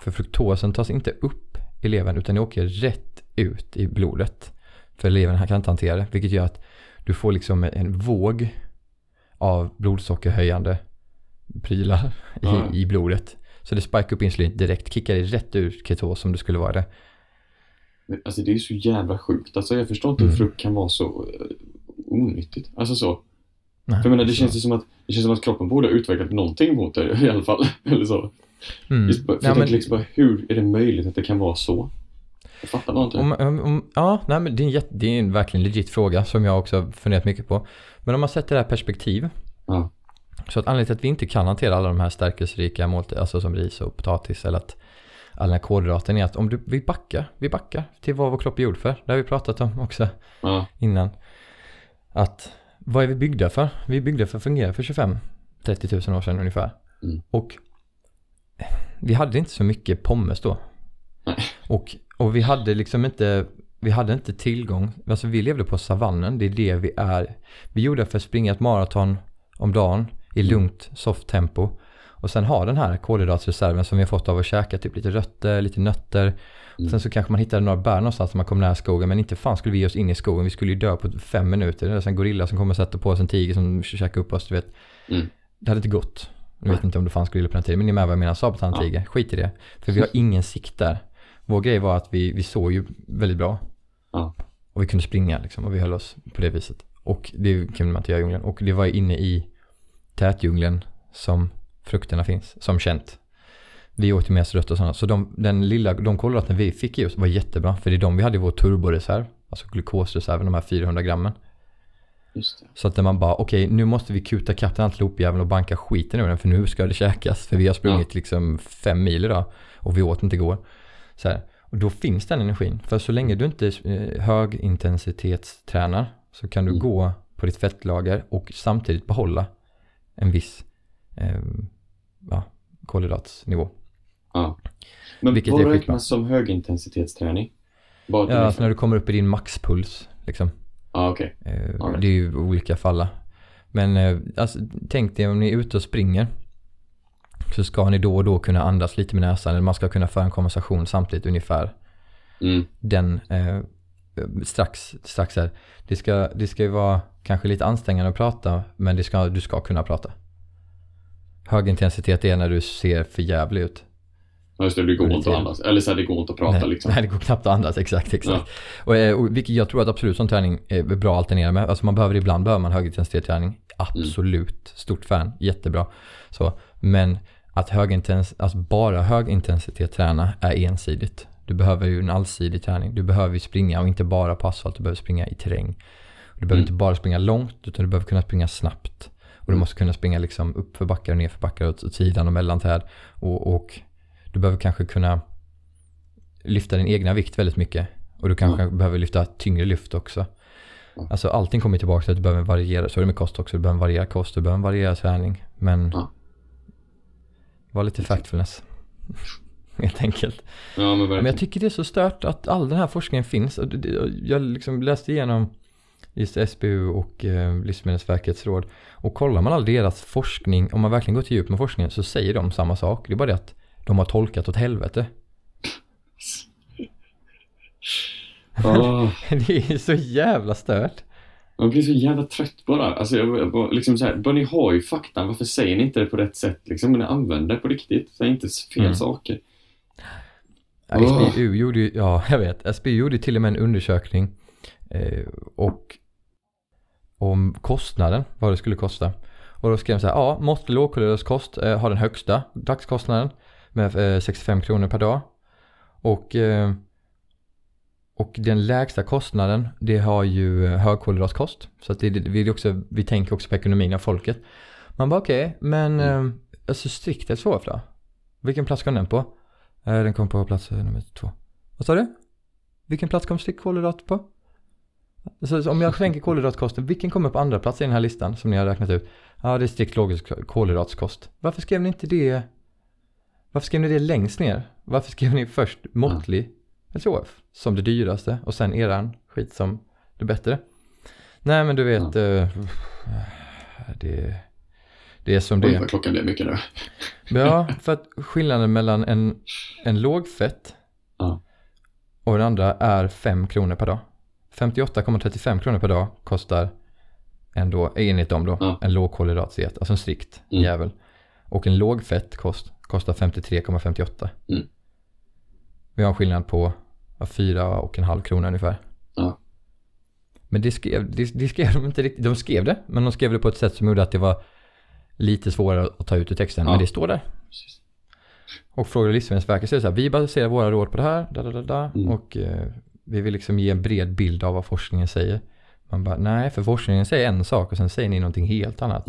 För fruktosen tas inte upp i levern utan det åker rätt ut i blodet. För levern här kan inte hantera det, vilket gör att du får liksom en våg av blodsockerhöjande prylar i, i blodet. Så det spikar upp insulin direkt, kickar dig rätt ur ketos som det skulle vara det. Men, alltså det är så jävla sjukt. Alltså jag förstår inte Mm. hur frukt kan vara så eh, onyttigt. Alltså så. Nej, För jag menar, det så- känns ju som att, det känns som att kroppen borde ha utvecklat någonting mot det i alla fall. Eller så. Mm. Just, bara- Ja, men- liksom bara, hur är det möjligt att det kan vara så? Jag fattar bara inte. Om, om, ja, nej, men det är, en jätte, det är en verkligen legit fråga som jag också har funderat mycket på. Men om man sätter det här perspektiv. Ja. Så att anledningen till att vi inte kan hantera alla de här stärkelserika måltiderna, alltså som ris och potatis eller att all den här kolhydraten är att om du, vi backar, vi backar till vad vår kropp är gjord för. Det har vi pratat om också Ja. innan. Att vad är vi byggda för? Vi är byggda för att fungera för 25-30 000 år sedan ungefär. Mm. Och vi hade inte så mycket pommes då. Nej. Och, och vi hade liksom inte, vi hade inte tillgång, alltså vi levde på savannen, det är det vi är. Vi gjorde för att springa ett maraton om dagen i Mm. lugnt, soft tempo. Och sen ha den här kolhydratsreserven som vi har fått av att käka typ lite rötter, lite nötter. Mm. Sen så kanske man hittade några bär någonstans när man kom nära skogen. Men inte fan skulle vi ge oss in i skogen. Vi skulle ju dö på fem minuter. Det är en gorilla som kommer och sätter på oss en tiger som käkar upp oss. Du vet. Mm. Det hade inte gått. Jag vet inte om det fanns gorillor på den tiden. Men ni är med vad jag menar. Sabeltand Ja. Skit i det. För vi har ingen sikt där. Vår grej var att vi, vi såg ju väldigt bra. Ja. Och vi kunde springa liksom. Och vi höll oss på det viset. Och det kunde man inte göra i djungeln. Och det var inne i tätdjungeln som frukterna finns. Som känt. Vi åt ju mest rött och sådana. Så de, den lilla, de kolhydraterna vi fick i oss var jättebra. För det är de vi hade i vår turboreserv. Alltså glukosreserven, de här 400 grammen. Så att när man bara, okej nu måste vi kuta kapp den antilopjäveln och banka skiten ur den för nu ska det käkas. För vi har sprungit liksom fem mil idag och vi åt inte igår. Så här. Och då finns den energin. För så länge du inte eh, högintensitetstränar så kan du Mm. gå på ditt fettlager och samtidigt behålla en viss eh, ja, kolhydratsnivå. Ja. Men Vilket vad räknas som högintensitetsträning? Bara Ja, alltså när du kommer upp i din maxpuls liksom. Ja, okej. Eh, right. Det är ju olika för alla. Men eh, alltså, tänk dig om ni är ute och springer. Så ska ni då och då kunna andas lite med näsan. Eller man ska kunna föra en konversation samtidigt ungefär. Mm. Den eh, strax, strax här. Det ska, det ska ju vara kanske lite ansträngande att prata. Men det ska, du ska kunna prata. Högintensitet är när du ser för jävlig ut. Ja, just det. Det går inte att andas. Eller så här, det går inte att prata nej, liksom. nej, det går knappt att andas. Exakt, exakt. Och, eh, och vilket jag tror att absolut som träning är bra att alternera med. Alltså man behöver ibland behöver man högintensitetsträning. Absolut. Stort fan. Jättebra. Så, men att högintens, alltså bara högintensitet träna är ensidigt. Du behöver ju en allsidig träning. Du behöver ju springa och inte bara på asfalt. Du behöver springa i terräng. Du behöver Mm. inte bara springa långt utan du behöver kunna springa snabbt. Och du Mm. måste kunna springa liksom upp för backar och ner för backar åt, sidan och mellan träd. Och, och du behöver kanske kunna lyfta din egna vikt väldigt mycket. Och du kanske behöver lyfta tyngre lyft också. Ja. Alltså allting kommer tillbaka till att du behöver variera. Så är det med kost också. Du behöver variera kost, du behöver variera träning. Men Ja. var lite factfulness. Helt enkelt. Ja, men Men jag tycker det är så stört att all den här forskningen finns. Jag liksom läste igenom just SBU och eh, Livsmedelsverkets råd. Och kollar man all deras forskning, om man verkligen går till djup med forskningen, så säger de samma sak. Det är bara det att de har tolkat åt helvete. Ah, Det är så jävla stört. jag blir så jävla trött här. Alltså, jag, jag, bara liksom så här, bara ni har ju faktan, varför säger ni inte det på rätt sätt? Liksom, men ni använder det på riktigt. Säg inte fel Mm. saker. Ja, Åh. SBU gjorde ju, ja jag vet, SBU gjorde till och med en undersökning eh, och om kostnaden, vad det skulle kosta. Och då skrev de så här, ja, måttlig lågkolhydratkost eh, har den högsta dagskostnaden med eh, 65 kronor per dag. Och, eh, och den lägsta kostnaden, det har ju eh, högkolhydratkost. Så att det, vi, också, vi tänker också på ekonomin av folket. Man bara okej, men eh, alltså strikt så då? Vilken plats kom den på? Eh, Den kom på plats eh, nummer två. Vad sa du? Vilken plats kommer strikt kolhydrat på? Så, om jag skänker kolhydratkosten, vilken kommer på andra plats i den här listan som ni har räknat ut? Ja, det är strikt logisk kolhydratskost. Varför skrev ni inte det? Varför skrev ni det längst ner? Varför skrev ni först måttlig LCHF som det dyraste och sen eran skit som det bättre? Nej, men du vet, eh, det, det är som det är. klockan blev mycket nu. Ja, för att skillnaden mellan en, en lågfett Ja. och den andra är 5 kronor per dag. 58,35 kronor per dag kostar ändå, enligt dem då, Ja. en lågkolhydratdiet, alltså en strikt Mm. jävel. Och en lågfett kost, kostar 53,58. Mm. Vi har en skillnad på ja, 4,5 kronor ungefär. Ja. Men det skrev, det, det skrev de inte riktigt, de skrev det, men de skrev det på ett sätt som gjorde att det var lite svårare att ta ut ur texten, Ja. men det står där. Precis. Och frågar Livsmedelsverket det så här, vi baserar våra råd på det här, da, da, da, Mm. och eh, vi vill liksom ge en bred bild av vad forskningen säger. Man bara, nej, för forskningen säger en sak och sen säger ni någonting helt annat.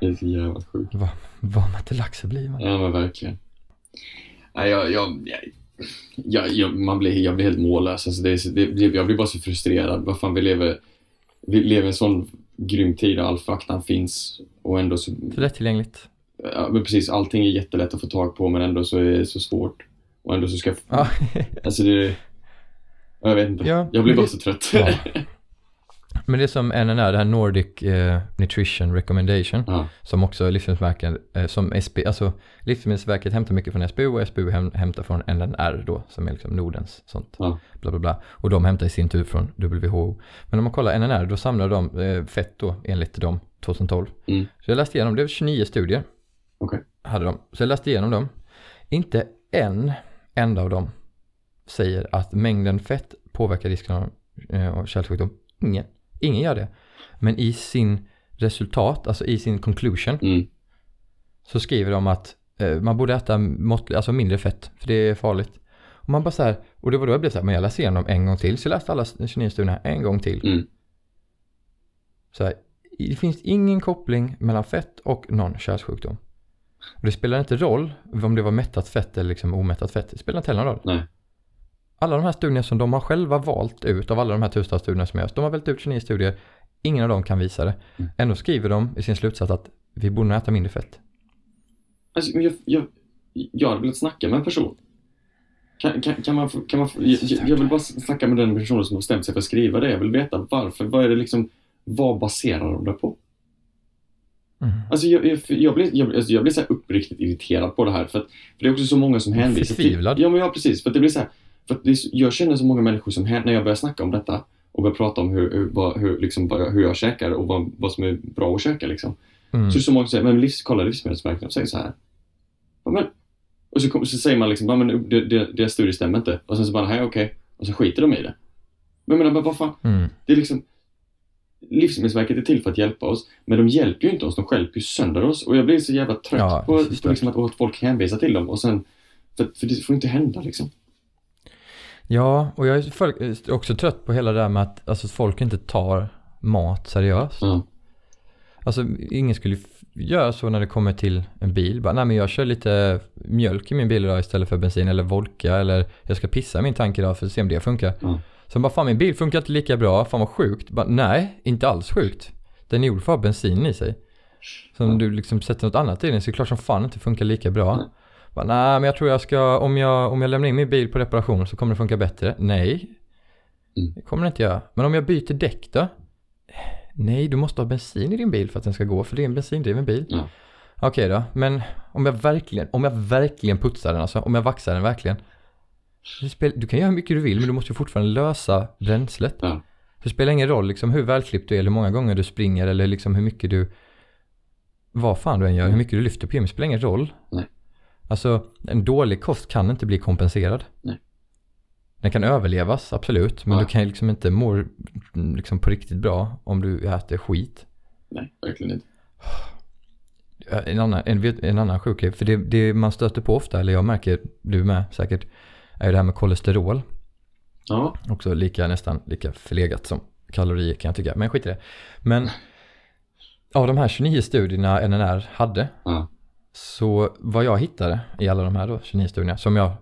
Det är så jävla sjukt. Vad man inte lax blir man. Ja, men verkligen. Nej, jag, jag, jag, jag, man blir, jag blir helt mållös. Alltså det, är det, jag blir bara så frustrerad. Vad fan, vi lever, vi lever i en sån grym tid där all faktan finns och ändå så... Så lättillgängligt. Ja, men precis, allting är jättelätt att få tag på men ändå så är det så svårt. Och ändå så ska... Ja. Alltså det... Jag vet inte. Ja, jag blir bara det- så trött. Ja. Men det är som NNR, det här Nordic eh, Nutrition Recommendation, Ja. som också Livsmedelsverket, eh, som SB, alltså Livsmedelsverket hämtar mycket från SBU och SBU häm, hämtar från NNR då, som är liksom Nordens sånt, Ja. bla bla bla. Och de hämtar i sin tur från WHO. Men om man kollar NNR, då samlar de eh, fett då, enligt dem, 2012. Mm. Så jag läste igenom, det var 29 studier, Okej. hade de. Så jag läste igenom dem. Inte en enda av dem säger att mängden fett påverkar risken av eh, av kärlsjukdom. Ingen. Ingen gör det. Men i sin resultat, alltså i sin conclusion, Mm. så skriver de att eh, man borde äta mått, alltså mindre fett, för det är farligt. Och man bara så här, och det var då jag blev så här, men jag läste igenom en gång till, så jag läste alla 29 studierna en gång till. Mm. Så här, det finns ingen koppling mellan fett och någon kärlsjukdom. Och det spelar inte roll om det var mättat fett eller liksom omättat fett. Det spelar inte heller någon roll. Nej. Alla de här studierna som de har själva valt ut av alla de här tusentals studierna som görs. De har valt ut 29 studier. Ingen av dem kan visa det. Mm. Ändå skriver de i sin slutsats att vi borde äta mindre fett. Alltså, jag, jag, jag hade velat snacka med en person. Kan, kan, kan man kan man jag, jag vill bara snacka med den personen som har bestämt sig för att skriva det. Jag vill veta varför. Vad är det liksom, vad baserar de det på? Mm. Alltså jag, jag, jag blir, jag, alltså jag blir så uppriktigt irriterad på det här. För, att, för det är också så många som hänvisar till... Förtvivlad. Ja, men ja, precis. För det blir så här, för det är, jag känner så många människor som, när jag börjar snacka om detta och börjar prata om hur, hur, hur, liksom, hur jag käkar och vad, vad som är bra att käka liksom. Mm. Så är det så många som säger, men livs, kolla livsmedelsverket och säger så här. Ja, men, och så, så säger man liksom, ja, men det, det, deras studie stämmer inte. Och sen så bara, nej okej. Och så skiter de i det. Men jag menar, men vad fan. Mm. Det är liksom, Livsmedelsverket är till för att hjälpa oss, men de hjälper ju inte oss, de stjälper ju sönder oss. Och jag blir så jävla trött Ja, på, på liksom att, att folk hänvisar till dem och sen, för, för det får inte hända liksom. Ja, och jag är också trött på hela det där med att alltså, folk inte tar mat seriöst. Ja. Alltså ingen skulle göra så när det kommer till en bil. Bara, nej men jag kör lite mjölk i min bil idag istället för bensin eller vodka eller jag ska pissa min tank idag för att se om det funkar. Ja. Så bara, fan min bil funkar inte lika bra, fan vad sjukt. Bara, nej, inte alls sjukt. Den är gjord för att ha bensin i sig. Så om Ja. du liksom sätter något annat i den så är det klart som fan inte funkar lika bra. Nej. Bara, nej men jag tror jag ska, om jag, om jag lämnar in min bil på reparation så kommer det funka bättre. Nej, Mm. det kommer det inte göra. Men om jag byter däck då? Nej, du måste ha bensin i din bil för att den ska gå, för det är en bensindriven bil. Ja. Okej då, men om jag verkligen, om jag verkligen putsar den alltså, om jag vaxar den verkligen. Du kan göra hur mycket du vill, men du måste ju fortfarande lösa bränslet. Ja. Det spelar ingen roll liksom hur välklippt du är, eller hur många gånger du springer, eller liksom hur mycket du, vad fan du än gör, hur mycket du lyfter på gym, spelar ingen roll. Nej. Alltså, en dålig kost kan inte bli kompenserad. Nej. Den kan överlevas, absolut, men Ja. du kan ju liksom inte må liksom på riktigt bra om du äter skit. Nej, verkligen inte. En annan, en, en annan sjuk grej, för det, det man stöter på ofta, eller jag märker, du med säkert, är det här med kolesterol. Ja. Också lika, nästan lika förlegat som kalorier kan jag tycka, men skit i det. Men av de här 29 studierna NNR hade, Ja. Så vad jag hittade i alla de här då, 29 studierna, som jag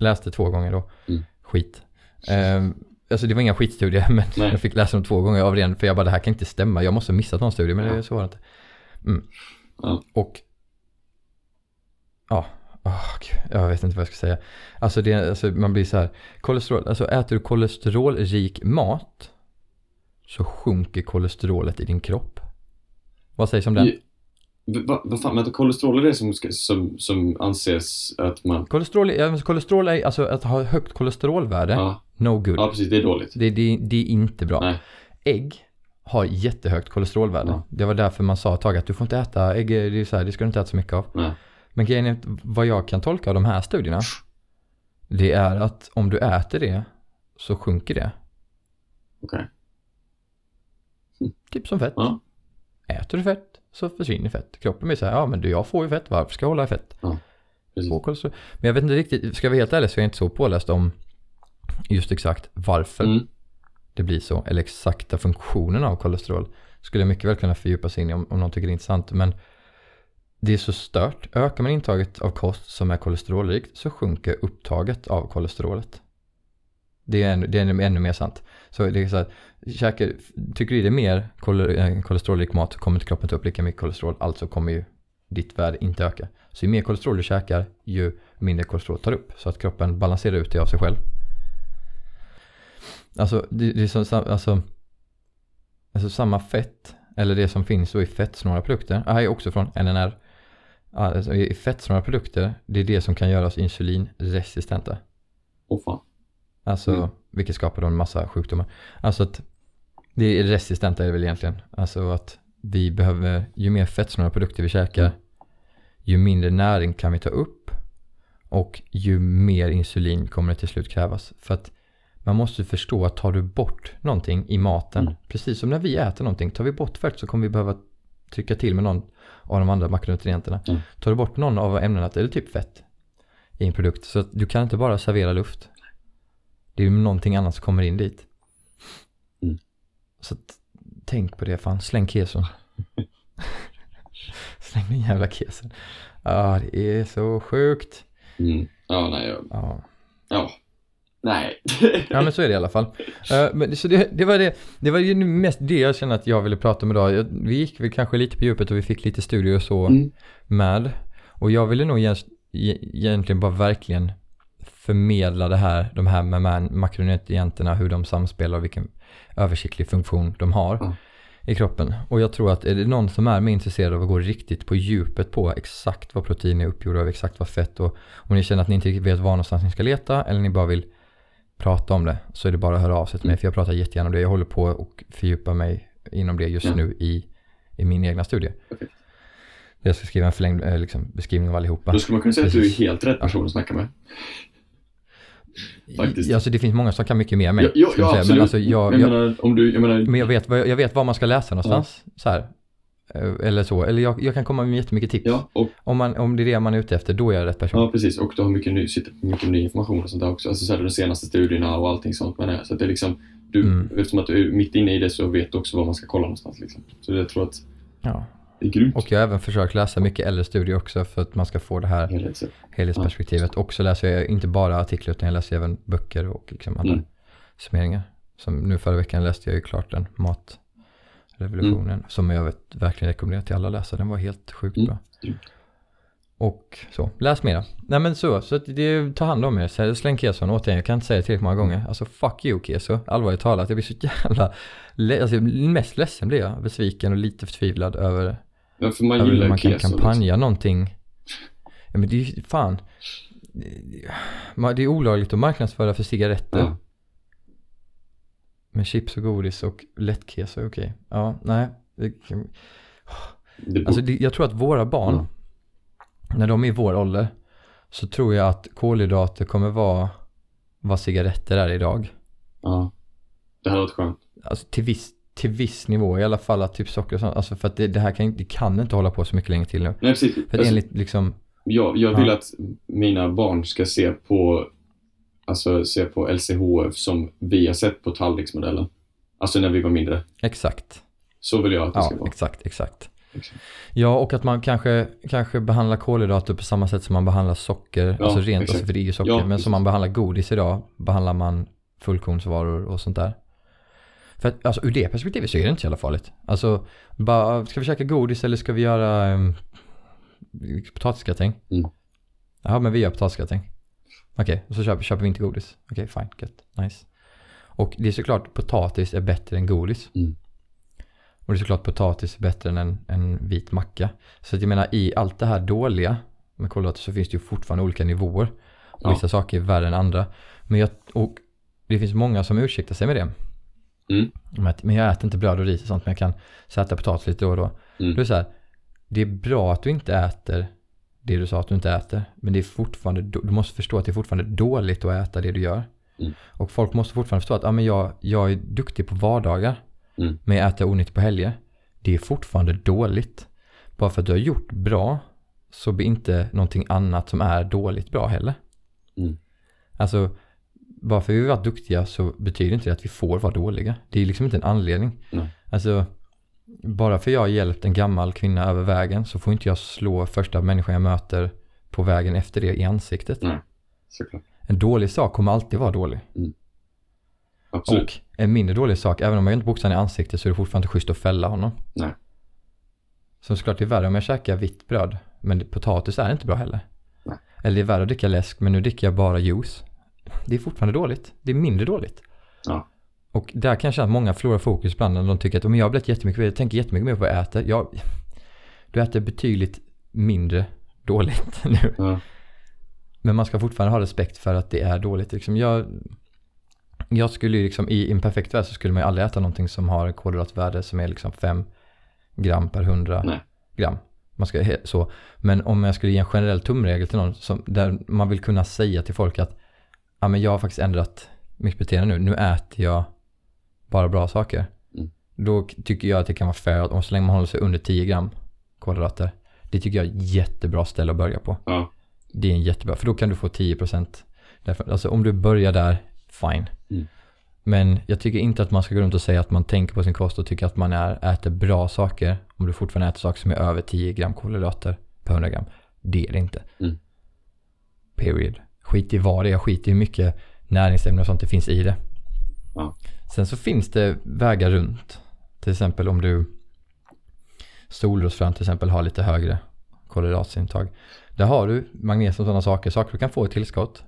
Läste två gånger då. Mm. Skit. Ehm, alltså det var inga skitstudier men Nej. jag fick läsa dem två gånger av ren, för jag bara det här kan inte stämma. Jag måste ha missat någon studie men det, Ja. så var det inte. Mm. Ja. Och ja, gud, jag vet inte vad jag ska säga. Alltså, det, alltså man blir så här, kolesterol, alltså äter du kolesterolrik mat så sjunker kolesterolet i din kropp. Vad sägs om den? Vad vad fan, vänta, kolesterol är det som, som, som anses att man... Kolesterol, kolesterol är, alltså att ha högt kolesterolvärde, Ja, no good. ja, precis, det är dåligt. Det, det, det är inte bra. Nej. Ägg har jättehögt kolesterolvärde. Ja. Det var därför man sa ett tag att du får inte äta ägg, det, är så här, det ska du inte äta så mycket av. Nej. Men grejen är vad jag kan tolka av de här studierna, det är att om du äter det så sjunker det. Okej. Typ som fett. Ja. Äter du fett så försvinner fett. Kroppen blir så här, ja men du, jag får ju fett, varför ska jag hålla i fett? Kolesterol. Men jag vet inte riktigt, ska vi vara helt ärliga så är jag inte så påläst om just exakt varför Mm. det blir så, eller exakta funktionen av kolesterol. Skulle jag mycket väl kunna fördjupa sig in i om, om någon tycker det är intressant. Men det är så stört. Ökar man intaget av kost som är kolesterolrikt så sjunker upptaget av kolesterolet. Det är ännu, det är ännu, mer sant. Så det är så här, käkar, tycker du det är mer eh, kolesterolrik mat så kommer inte kroppen ta upp lika mycket kolesterol. Alltså kommer ju ditt värde inte öka. Så ju mer kolesterol du käkar, ju mindre kolesterol tar upp. Så att kroppen balanserar ut det av sig själv. Alltså, det, det är som, alltså, alltså samma fett, eller det som finns då i fettsnåla produkter, det här är också från NNR. Alltså, I fettsnåla produkter, det är det som kan göra oss insulinresistenta. Åh fan. Alltså, Mm. vilket skapar då en massa sjukdomar. Alltså att, det är resistenta är det väl egentligen. Alltså att vi behöver, ju mer fettsnåla produkter vi käkar, ju mindre näring kan vi ta upp och ju mer insulin kommer det till slut krävas. För att man måste förstå att tar du bort någonting i maten, Mm. precis som när vi äter någonting, tar vi bort fett så kommer vi behöva trycka till med någon av de andra makronutrienterna. Mm. Tar du bort någon av ämnena, eller typ fett, i en produkt, så du kan inte bara servera luft. Det är ju någonting annat som kommer in dit. Mm. Så tänk på det, fan, släng keson. släng den jävla keson. Ja, det är så sjukt. Mm. Ja, nej, jag, Ja. ja. Nej. Ja men så är det i alla fall. Eh, men, så det, det var det, det var ju mest det jag känner att jag ville prata om idag. Jag, vi gick väl kanske lite på djupet och vi fick lite studier och så Mm. med. Och jag ville nog egent- egentligen bara verkligen förmedla det här, de här makronutrienterna, hur de samspelar och vilken översiktlig funktion de har Ja. i kroppen. Och jag tror att är det någon som är mer intresserad av att gå riktigt på djupet på exakt vad protein är uppgjorda av, exakt vad fett och om ni känner att ni inte riktigt vet var någonstans ni ska leta eller ni bara vill prata om det så är det bara att höra av sig till mig Mm. för jag pratar jättegärna om det. Jag håller på och fördjupar mig inom det just Ja. nu i, i min egna studie. Jag ska skriva en förlängd eh, liksom, beskrivning av allihopa. Då skulle man kunna säga att du är Precis. helt rätt person att snacka med. faktiskt. Ja, Alltså det finns många som kan mycket mer än mig. Ja, ja, ja absolut. Men, alltså, jag, jag jag, menar, om du, jag menar, men jag, vet, vad- jag vet var man ska läsa någonstans. Så här. Eh, Eller så. Eller jag, jag kan komma med jättemycket tips. ja, och, Om, man, om det är det man är ute efter, då är jag rätt person. ja, precis. Och du har mycket ny, mycket ny information och sånt där också. Alltså så här, de senaste studierna och allting sånt med det. Så att det är liksom, du, Mm. eftersom att du är mitt inne i det så vet du också var man ska kolla någonstans liksom. Så jag tror att Ja. Det är grymt. Och jag har även försökt läsa mycket äldre studier också för att man ska få det här helhetsperspektivet. Och så läser jag inte bara artiklar utan jag läser även böcker och liksom andra Mm. summeringar. Som nu förra veckan läste jag ju klart den, Matrevolutionen, Mm. som jag vet, verkligen rekommenderar till alla att läsa. Den var helt sjukt Mm. bra. Och så, läs mera. Nej men så, så det, ta hand om er. Släng keson återigen, jag kan inte säga det tillräckligt många gånger. Alltså fuck you keso, allvarligt talat. Jag blir så jävla, alltså mest ledsen blir jag, besviken och lite förtvivlad över Ja, för man gillar ju man kan. Liksom. kampanja någonting. Ja men det är ju fan. Det är olagligt att marknadsföra för cigaretter. Ja. Men chips och godis och lättkeso är okej. Ja, nej. Alltså jag tror att våra barn, Mm. när de är i vår ålder, så tror jag att kolhydrater kommer vara vad cigaretter är idag. ja. det hade varit skönt. Alltså till viss, till viss nivå i alla fall, att typ socker och sånt. Alltså för att det, det här kan, det kan inte hålla på så mycket längre till nu. Nej, precis. För att Alltså, enligt liksom, jag, jag vill Ja. att mina barn ska se på Alltså se på LCHF som vi har sett på tallriksmodellen. Alltså när vi var mindre. exakt. Så vill jag att det Ja, ska vara. exakt, exakt. Exakt. Ja, och att man kanske, kanske behandlar kolhydrater på samma sätt som man behandlar socker. Ja, alltså rent, exakt. alltså för det är ju socker. Ja, men precis. som man behandlar godis idag, behandlar man fullkornsvaror och sånt där. För att, alltså ur det perspektivet så är det inte så jävla farligt. Alltså, bara, ska vi käka godis eller ska vi göra um, potatisgratäng? Mm. Ja, men vi gör potatisgratäng. Okej, och så köper, köper vi inte godis. Okej, fine, gött, nice. Och det är såklart, potatis är bättre än godis. Mm. Och det är såklart potatis är bättre än en, en vit macka. Så att jag menar, i allt det här dåliga med kolhydrater så finns det ju fortfarande olika nivåer. Och Ja. vissa saker är värre än andra. Men jag, och det finns många som ursäktar sig med det. Mm. Men jag äter inte bröd och ris och sånt, men jag kan så äta potatis lite då och då. Mm. Då är det så här, det är bra att du inte äter det du sa att du inte äter. Men det är fortfarande, du måste förstå att det är fortfarande dåligt att äta det du gör. Mm. Och folk måste fortfarande förstå att ah, men jag, jag är duktig på vardagar. Mm. Men jag äter onyttigt på helger. Det är fortfarande dåligt. Bara för att du har gjort bra så blir inte någonting annat som är dåligt bra heller. Mm. Alltså, bara för att vi har varit duktiga så betyder inte det att vi får vara dåliga. Det är liksom inte en anledning. Nej. Alltså, bara för jag har hjälpt en gammal kvinna över vägen så får inte jag slå första människan jag möter på vägen efter det i ansiktet. Nej, såklart. En dålig sak kommer alltid vara dålig. Absolut. Och en mindre dålig sak, även om jag inte boxar i ansiktet så är det fortfarande inte schysst att fälla honom. Nej. Så såklart det är värre om jag käkar vitt bröd. Men potatis är inte bra heller. Nej. Eller det är värre att dricka läsk, men nu dricker jag bara juice. Det är fortfarande dåligt. Det är mindre dåligt. Ja. Och där kan jag känna att många förlorar fokus ibland när de tycker att om jag har blivit jättemycket, jag tänker jättemycket mer på vad jag äter. Jag, du äter betydligt mindre dåligt nu. Ja. Men man ska fortfarande ha respekt för att det är dåligt. Liksom jag, jag skulle ju liksom, i en perfekt värld så skulle man ju aldrig äta någonting som har kolhydratvärde som är liksom 5 gram per 100 Nej. gram. Man ska, så. Men om jag skulle ge en generell tumregel till någon som, där man vill kunna säga till folk att ja, men jag har faktiskt ändrat mitt beteende nu. Nu äter jag bara bra saker. Mm. Då tycker jag att det kan vara fair att om så länge man håller sig under 10 gram kolhydrater. Det tycker jag är ett jättebra ställe att börja på. Ja. Det är en jättebra, för då kan du få 10%. Därför, alltså om du börjar där, fine. Mm. Men jag tycker inte att man ska gå runt och säga att man tänker på sin kost och tycker att man är, äter bra saker. Om du fortfarande äter saker som är över 10 gram kolhydrater per 100 gram. Det är det inte. Mm. Period. Skit i vad det är, skit i hur mycket näringsämnen och sånt det finns i det. Ja. Sen så finns det vägar runt. Till exempel om du solrosfrön till exempel har lite högre kolhydratintag. Där har du magnesium och sådana saker, saker du kan få i tillskott.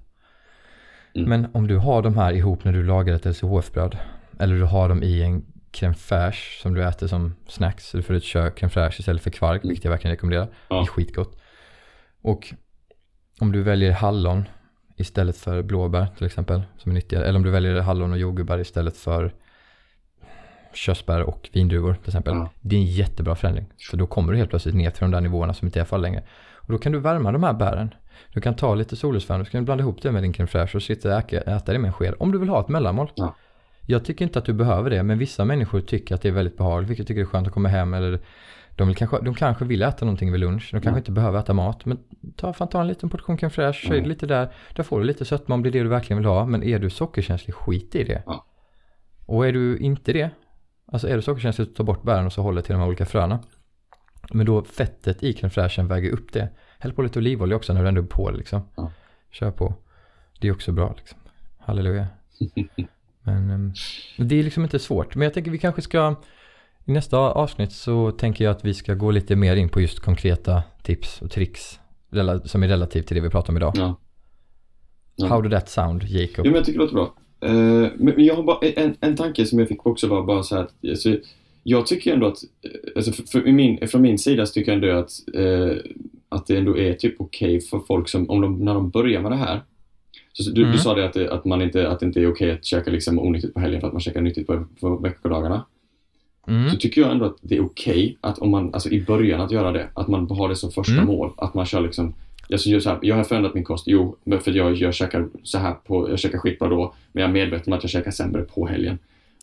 Mm. Men om du har de här ihop när du lagar ett LCHF-bröd eller du har dem i en crème fraîche som du äter som snacks. Så du får ut kör crème fraîche istället för kvark, Mm. vilket jag verkligen rekommenderar. Ja. Det är skitgott. Och om du väljer hallon istället för blåbär till exempel, som är nyttiga. Eller om du väljer hallon och jordgubbar istället för körsbär och vindruvor till exempel. Ja. Det är en jättebra förändring. För då kommer du helt plötsligt ner till de där nivåerna som inte är fall längre. Och då kan du värma de här bären. Du kan ta lite och så kan du blanda ihop det med din crème fraîche och sitta och äta, det med en sked. Om du vill ha ett mellanmål. Ja. Jag tycker inte att du behöver det, men vissa människor tycker att det är väldigt behagligt. Vilket tycker det är skönt att komma hem eller de, kanske, de kanske vill äta någonting vid lunch. De kanske Mm. inte behöver äta mat. Men ta, fan, ta en liten portion crème fraîche, höj Mm. lite där. Där får du lite sötma om det är det du verkligen vill ha. Men är du sockerkänslig, skit i det. Ja. Och är du inte det, alltså är du sockerkänslig, ta bort bären och så håller till de här olika fröna. Men då fettet i crème fraîchen väger upp det. Häll på lite olivolja också när du ändå är på liksom. Ja. Kör på. Det är också bra liksom. Halleluja. Men ehm, det är liksom inte svårt. Men jag tänker vi kanske ska i nästa avsnitt så tänker jag att vi ska gå lite mer in på just konkreta tips och tricks som är relativt till det vi pratar om idag. Ja. Ja. How did that sound, Jacob? Jo, men jag tycker det låter bra. Eh, men jag har bara en, en tanke som jag fick också var bara så här att alltså, jag tycker ändå att, alltså för, för min, från min sida så tycker jag ändå att, eh, att det ändå är typ okej för folk som, om de, när de börjar med det här. Så, du, Mm. du sa det att, det att, man inte, att det inte är okej att käka liksom onyttigt på helgen för att man käkar nyttigt på, på veckodagarna. Mm. Så tycker jag ändå att det är okej att om man, alltså i början att göra det, att man har det som första Mm. mål. Att man kör liksom, jag, så gör så här, jag har förändrat min kost, jo, för jag, jag käkar så här på, jag käkar skitbra då, men jag är medveten om att jag käkar sämre på helgen.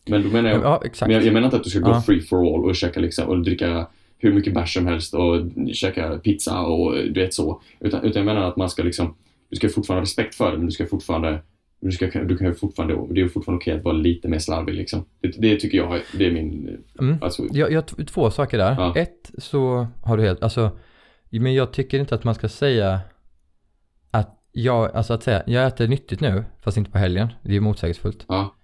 Men då menar jag, Ja, men jag, jag menar inte att du ska gå Ja. free for all och käka liksom, och dricka hur mycket bärs som helst och käka pizza och du vet så. Utan, utan jag menar att man ska liksom, du ska fortfarande ha respekt för det, men du ska fortfarande Du, ska, du kan ju fortfarande, det är fortfarande okej att vara lite mer slarvig liksom. Det, det tycker jag, det är min... Mm. Alltså, Jag, jag två saker där. Ja. Ett så har du helt, alltså, men jag tycker inte att man ska säga att jag, alltså att säga, jag äter nyttigt nu, fast inte på helgen. Det är ju motsägelsefullt. ja,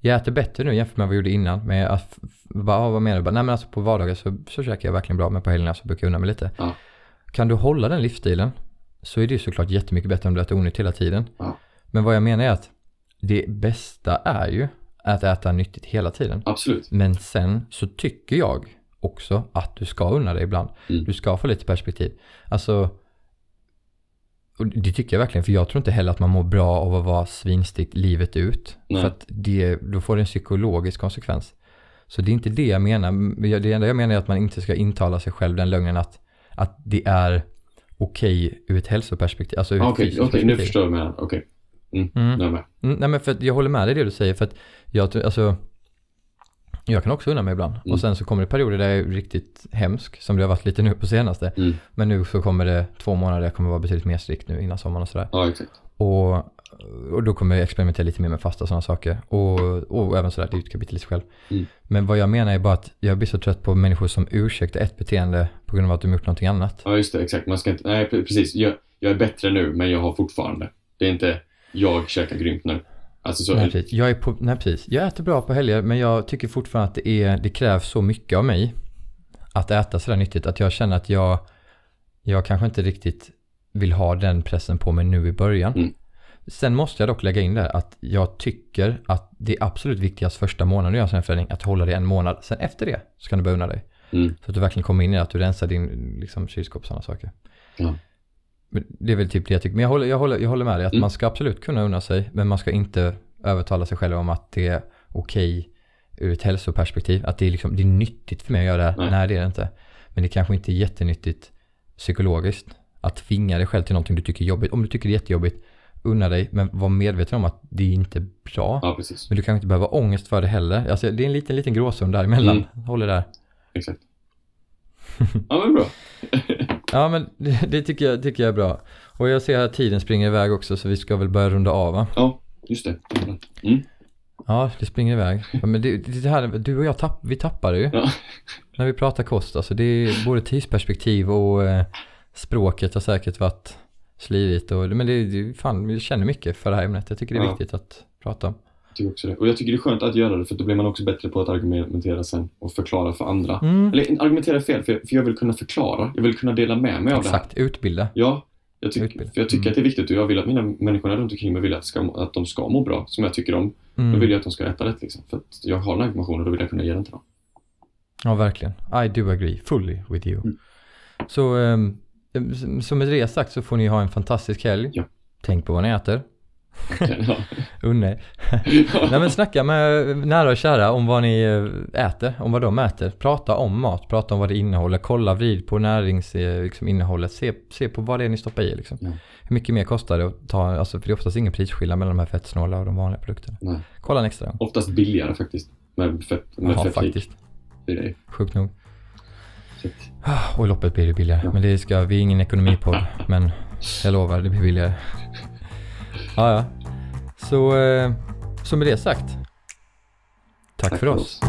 Jag äter bättre nu jämfört med vad jag gjorde innan. Men f- bara, vad menar du? Bara, Nej men alltså på vardagar så, så käkar jag verkligen bra, men på helgerna så brukar jag unna mig lite. Ja. Kan du hålla den livsstilen så är det ju såklart jättemycket bättre om du äter onyttigt hela tiden. Ja. Men vad jag menar är att det bästa är ju att äta nyttigt hela tiden. absolut. Men sen så tycker jag också att du ska unna dig ibland. Mm. Du ska få lite perspektiv. Alltså, och det tycker jag verkligen, för jag tror inte heller att man mår bra av att vara svinstick livet ut. Nej. För att det, då får det en psykologisk konsekvens. Så det är inte det jag menar. Det enda jag menar är att man inte ska intala sig själv den lögnen att, att det är okej ur ett hälsoperspektiv. Alltså ur Ja, ett Okej, fysiskt okej, nu perspektiv. förstår jag vad du menar. Okej, Mm. är jag med. Mm, nej men för jag håller med dig det du säger för att jag, alltså jag kan också unna mig ibland. Mm. Och sen så kommer det perioder där jag är riktigt hemsk, som det har varit lite nu på senaste. Mm. Men nu så kommer det två månader, jag kommer vara betydligt mer strikt nu innan sommaren och sådär. Ja, exakt. Och, och då kommer jag experimentera lite mer med fasta och sådana saker. Och, och även sådär, det är ju ett kapitel i sig själv. Mm. Men vad jag menar är bara att jag blir så trött på människor som ursäktar ett beteende på grund av att de gjort någonting annat. Ja, just det, exakt. Man ska inte, nej pre- precis. Jag, jag är bättre nu, men jag har fortfarande. Det är inte, jag käkar grymt nu. Alltså så, Nej, precis. Jag är på, nej, precis. Jag äter bra på helger, men jag tycker fortfarande att det, är, det krävs så mycket av mig att äta sådär nyttigt att jag känner att jag, jag kanske inte riktigt vill ha den pressen på mig nu i början. Mm. Sen måste jag dock lägga in där att jag tycker att det är absolut viktigast första månaden du gör en sån här förändring, att hålla det en månad. Sen efter det så kan du börja unna dig. Mm. Så att du verkligen kommer in i att du rensar din liksom, kylskåp och sådana saker. Ja. Det är väl typ det jag tycker. Men jag håller, jag håller, jag håller med dig att Mm. man ska absolut kunna unna sig. Men man ska inte övertala sig själv om att det är okej ur ett hälsoperspektiv. Att det är, liksom, det är nyttigt för mig att göra det. Nej. Nej. det är det inte. Men det kanske inte är jättenyttigt psykologiskt. Att tvinga dig själv till någonting du tycker är jobbigt. Om du tycker det är jättejobbigt, unna dig. Men var medveten om att det är inte bra. ja, precis. Men du kanske inte behöver ha ångest för det heller. Alltså, det är en liten, liten gråzon däremellan. Mm. Håller där. Exakt. Ja, men bra. Ja men det, det tycker, jag, tycker jag är bra. Och jag ser att tiden springer iväg också så vi ska väl börja runda av va? Ja, just det. Mm. Ja, det springer iväg. Men det, det här, du och jag tapp, vi tappar det ju. Ja. När vi pratar kost. Alltså det är både tidsperspektiv och eh, språket har säkert varit slirigt. Och, men det, det, fan, vi känner mycket för det här ämnet. Jag tycker det är Ja. viktigt att prata om. Jag tycker också det. Och jag tycker det är skönt att göra det, för då blir man också bättre på att argumentera sen och förklara för andra. Mm. Eller argumentera fel, för, för jag vill kunna förklara. Jag vill kunna dela med mig av det här. Exakt, utbilda. Ja, jag, tyck, Utbild. för jag tycker Mm. att det är viktigt och jag vill att mina människorna runt omkring mig vill att, ska, att de ska må bra, som jag tycker om. Mm. Då vill jag att de ska äta rätt liksom. För att jag har den här informationen och då vill jag kunna ge den till dem. Ja, verkligen. I do agree fully with you. Mm. Så ehm, som med det sagt så får ni ha en fantastisk helg. Ja. Tänk på vad ni äter. er. Nej men snacka med nära och kära om vad ni eh, äter, om vad de äter. Prata om mat, prata om vad det innehåller, kolla, vrid på näringsinnehållet, liksom, innehållet. se, se på vad det är ni stoppar i liksom. Ja. Hur mycket mer kostar det att ta, alltså för det är oftast ingen prisskillnad mellan de här fettsnåla och de vanliga produkterna. Nej. Kolla en extra gång. Oftast billigare faktiskt. Med fett, med Ja, fettrik. faktiskt. Det är det. Sjukt nog. Att, Ah, Och loppet blir det billigare. Ja. Men det ska, vi är ingen ekonomipodd. men jag lovar, det blir billigare. Ja, ja. Så, eh, så med det sagt. Tack, för oss.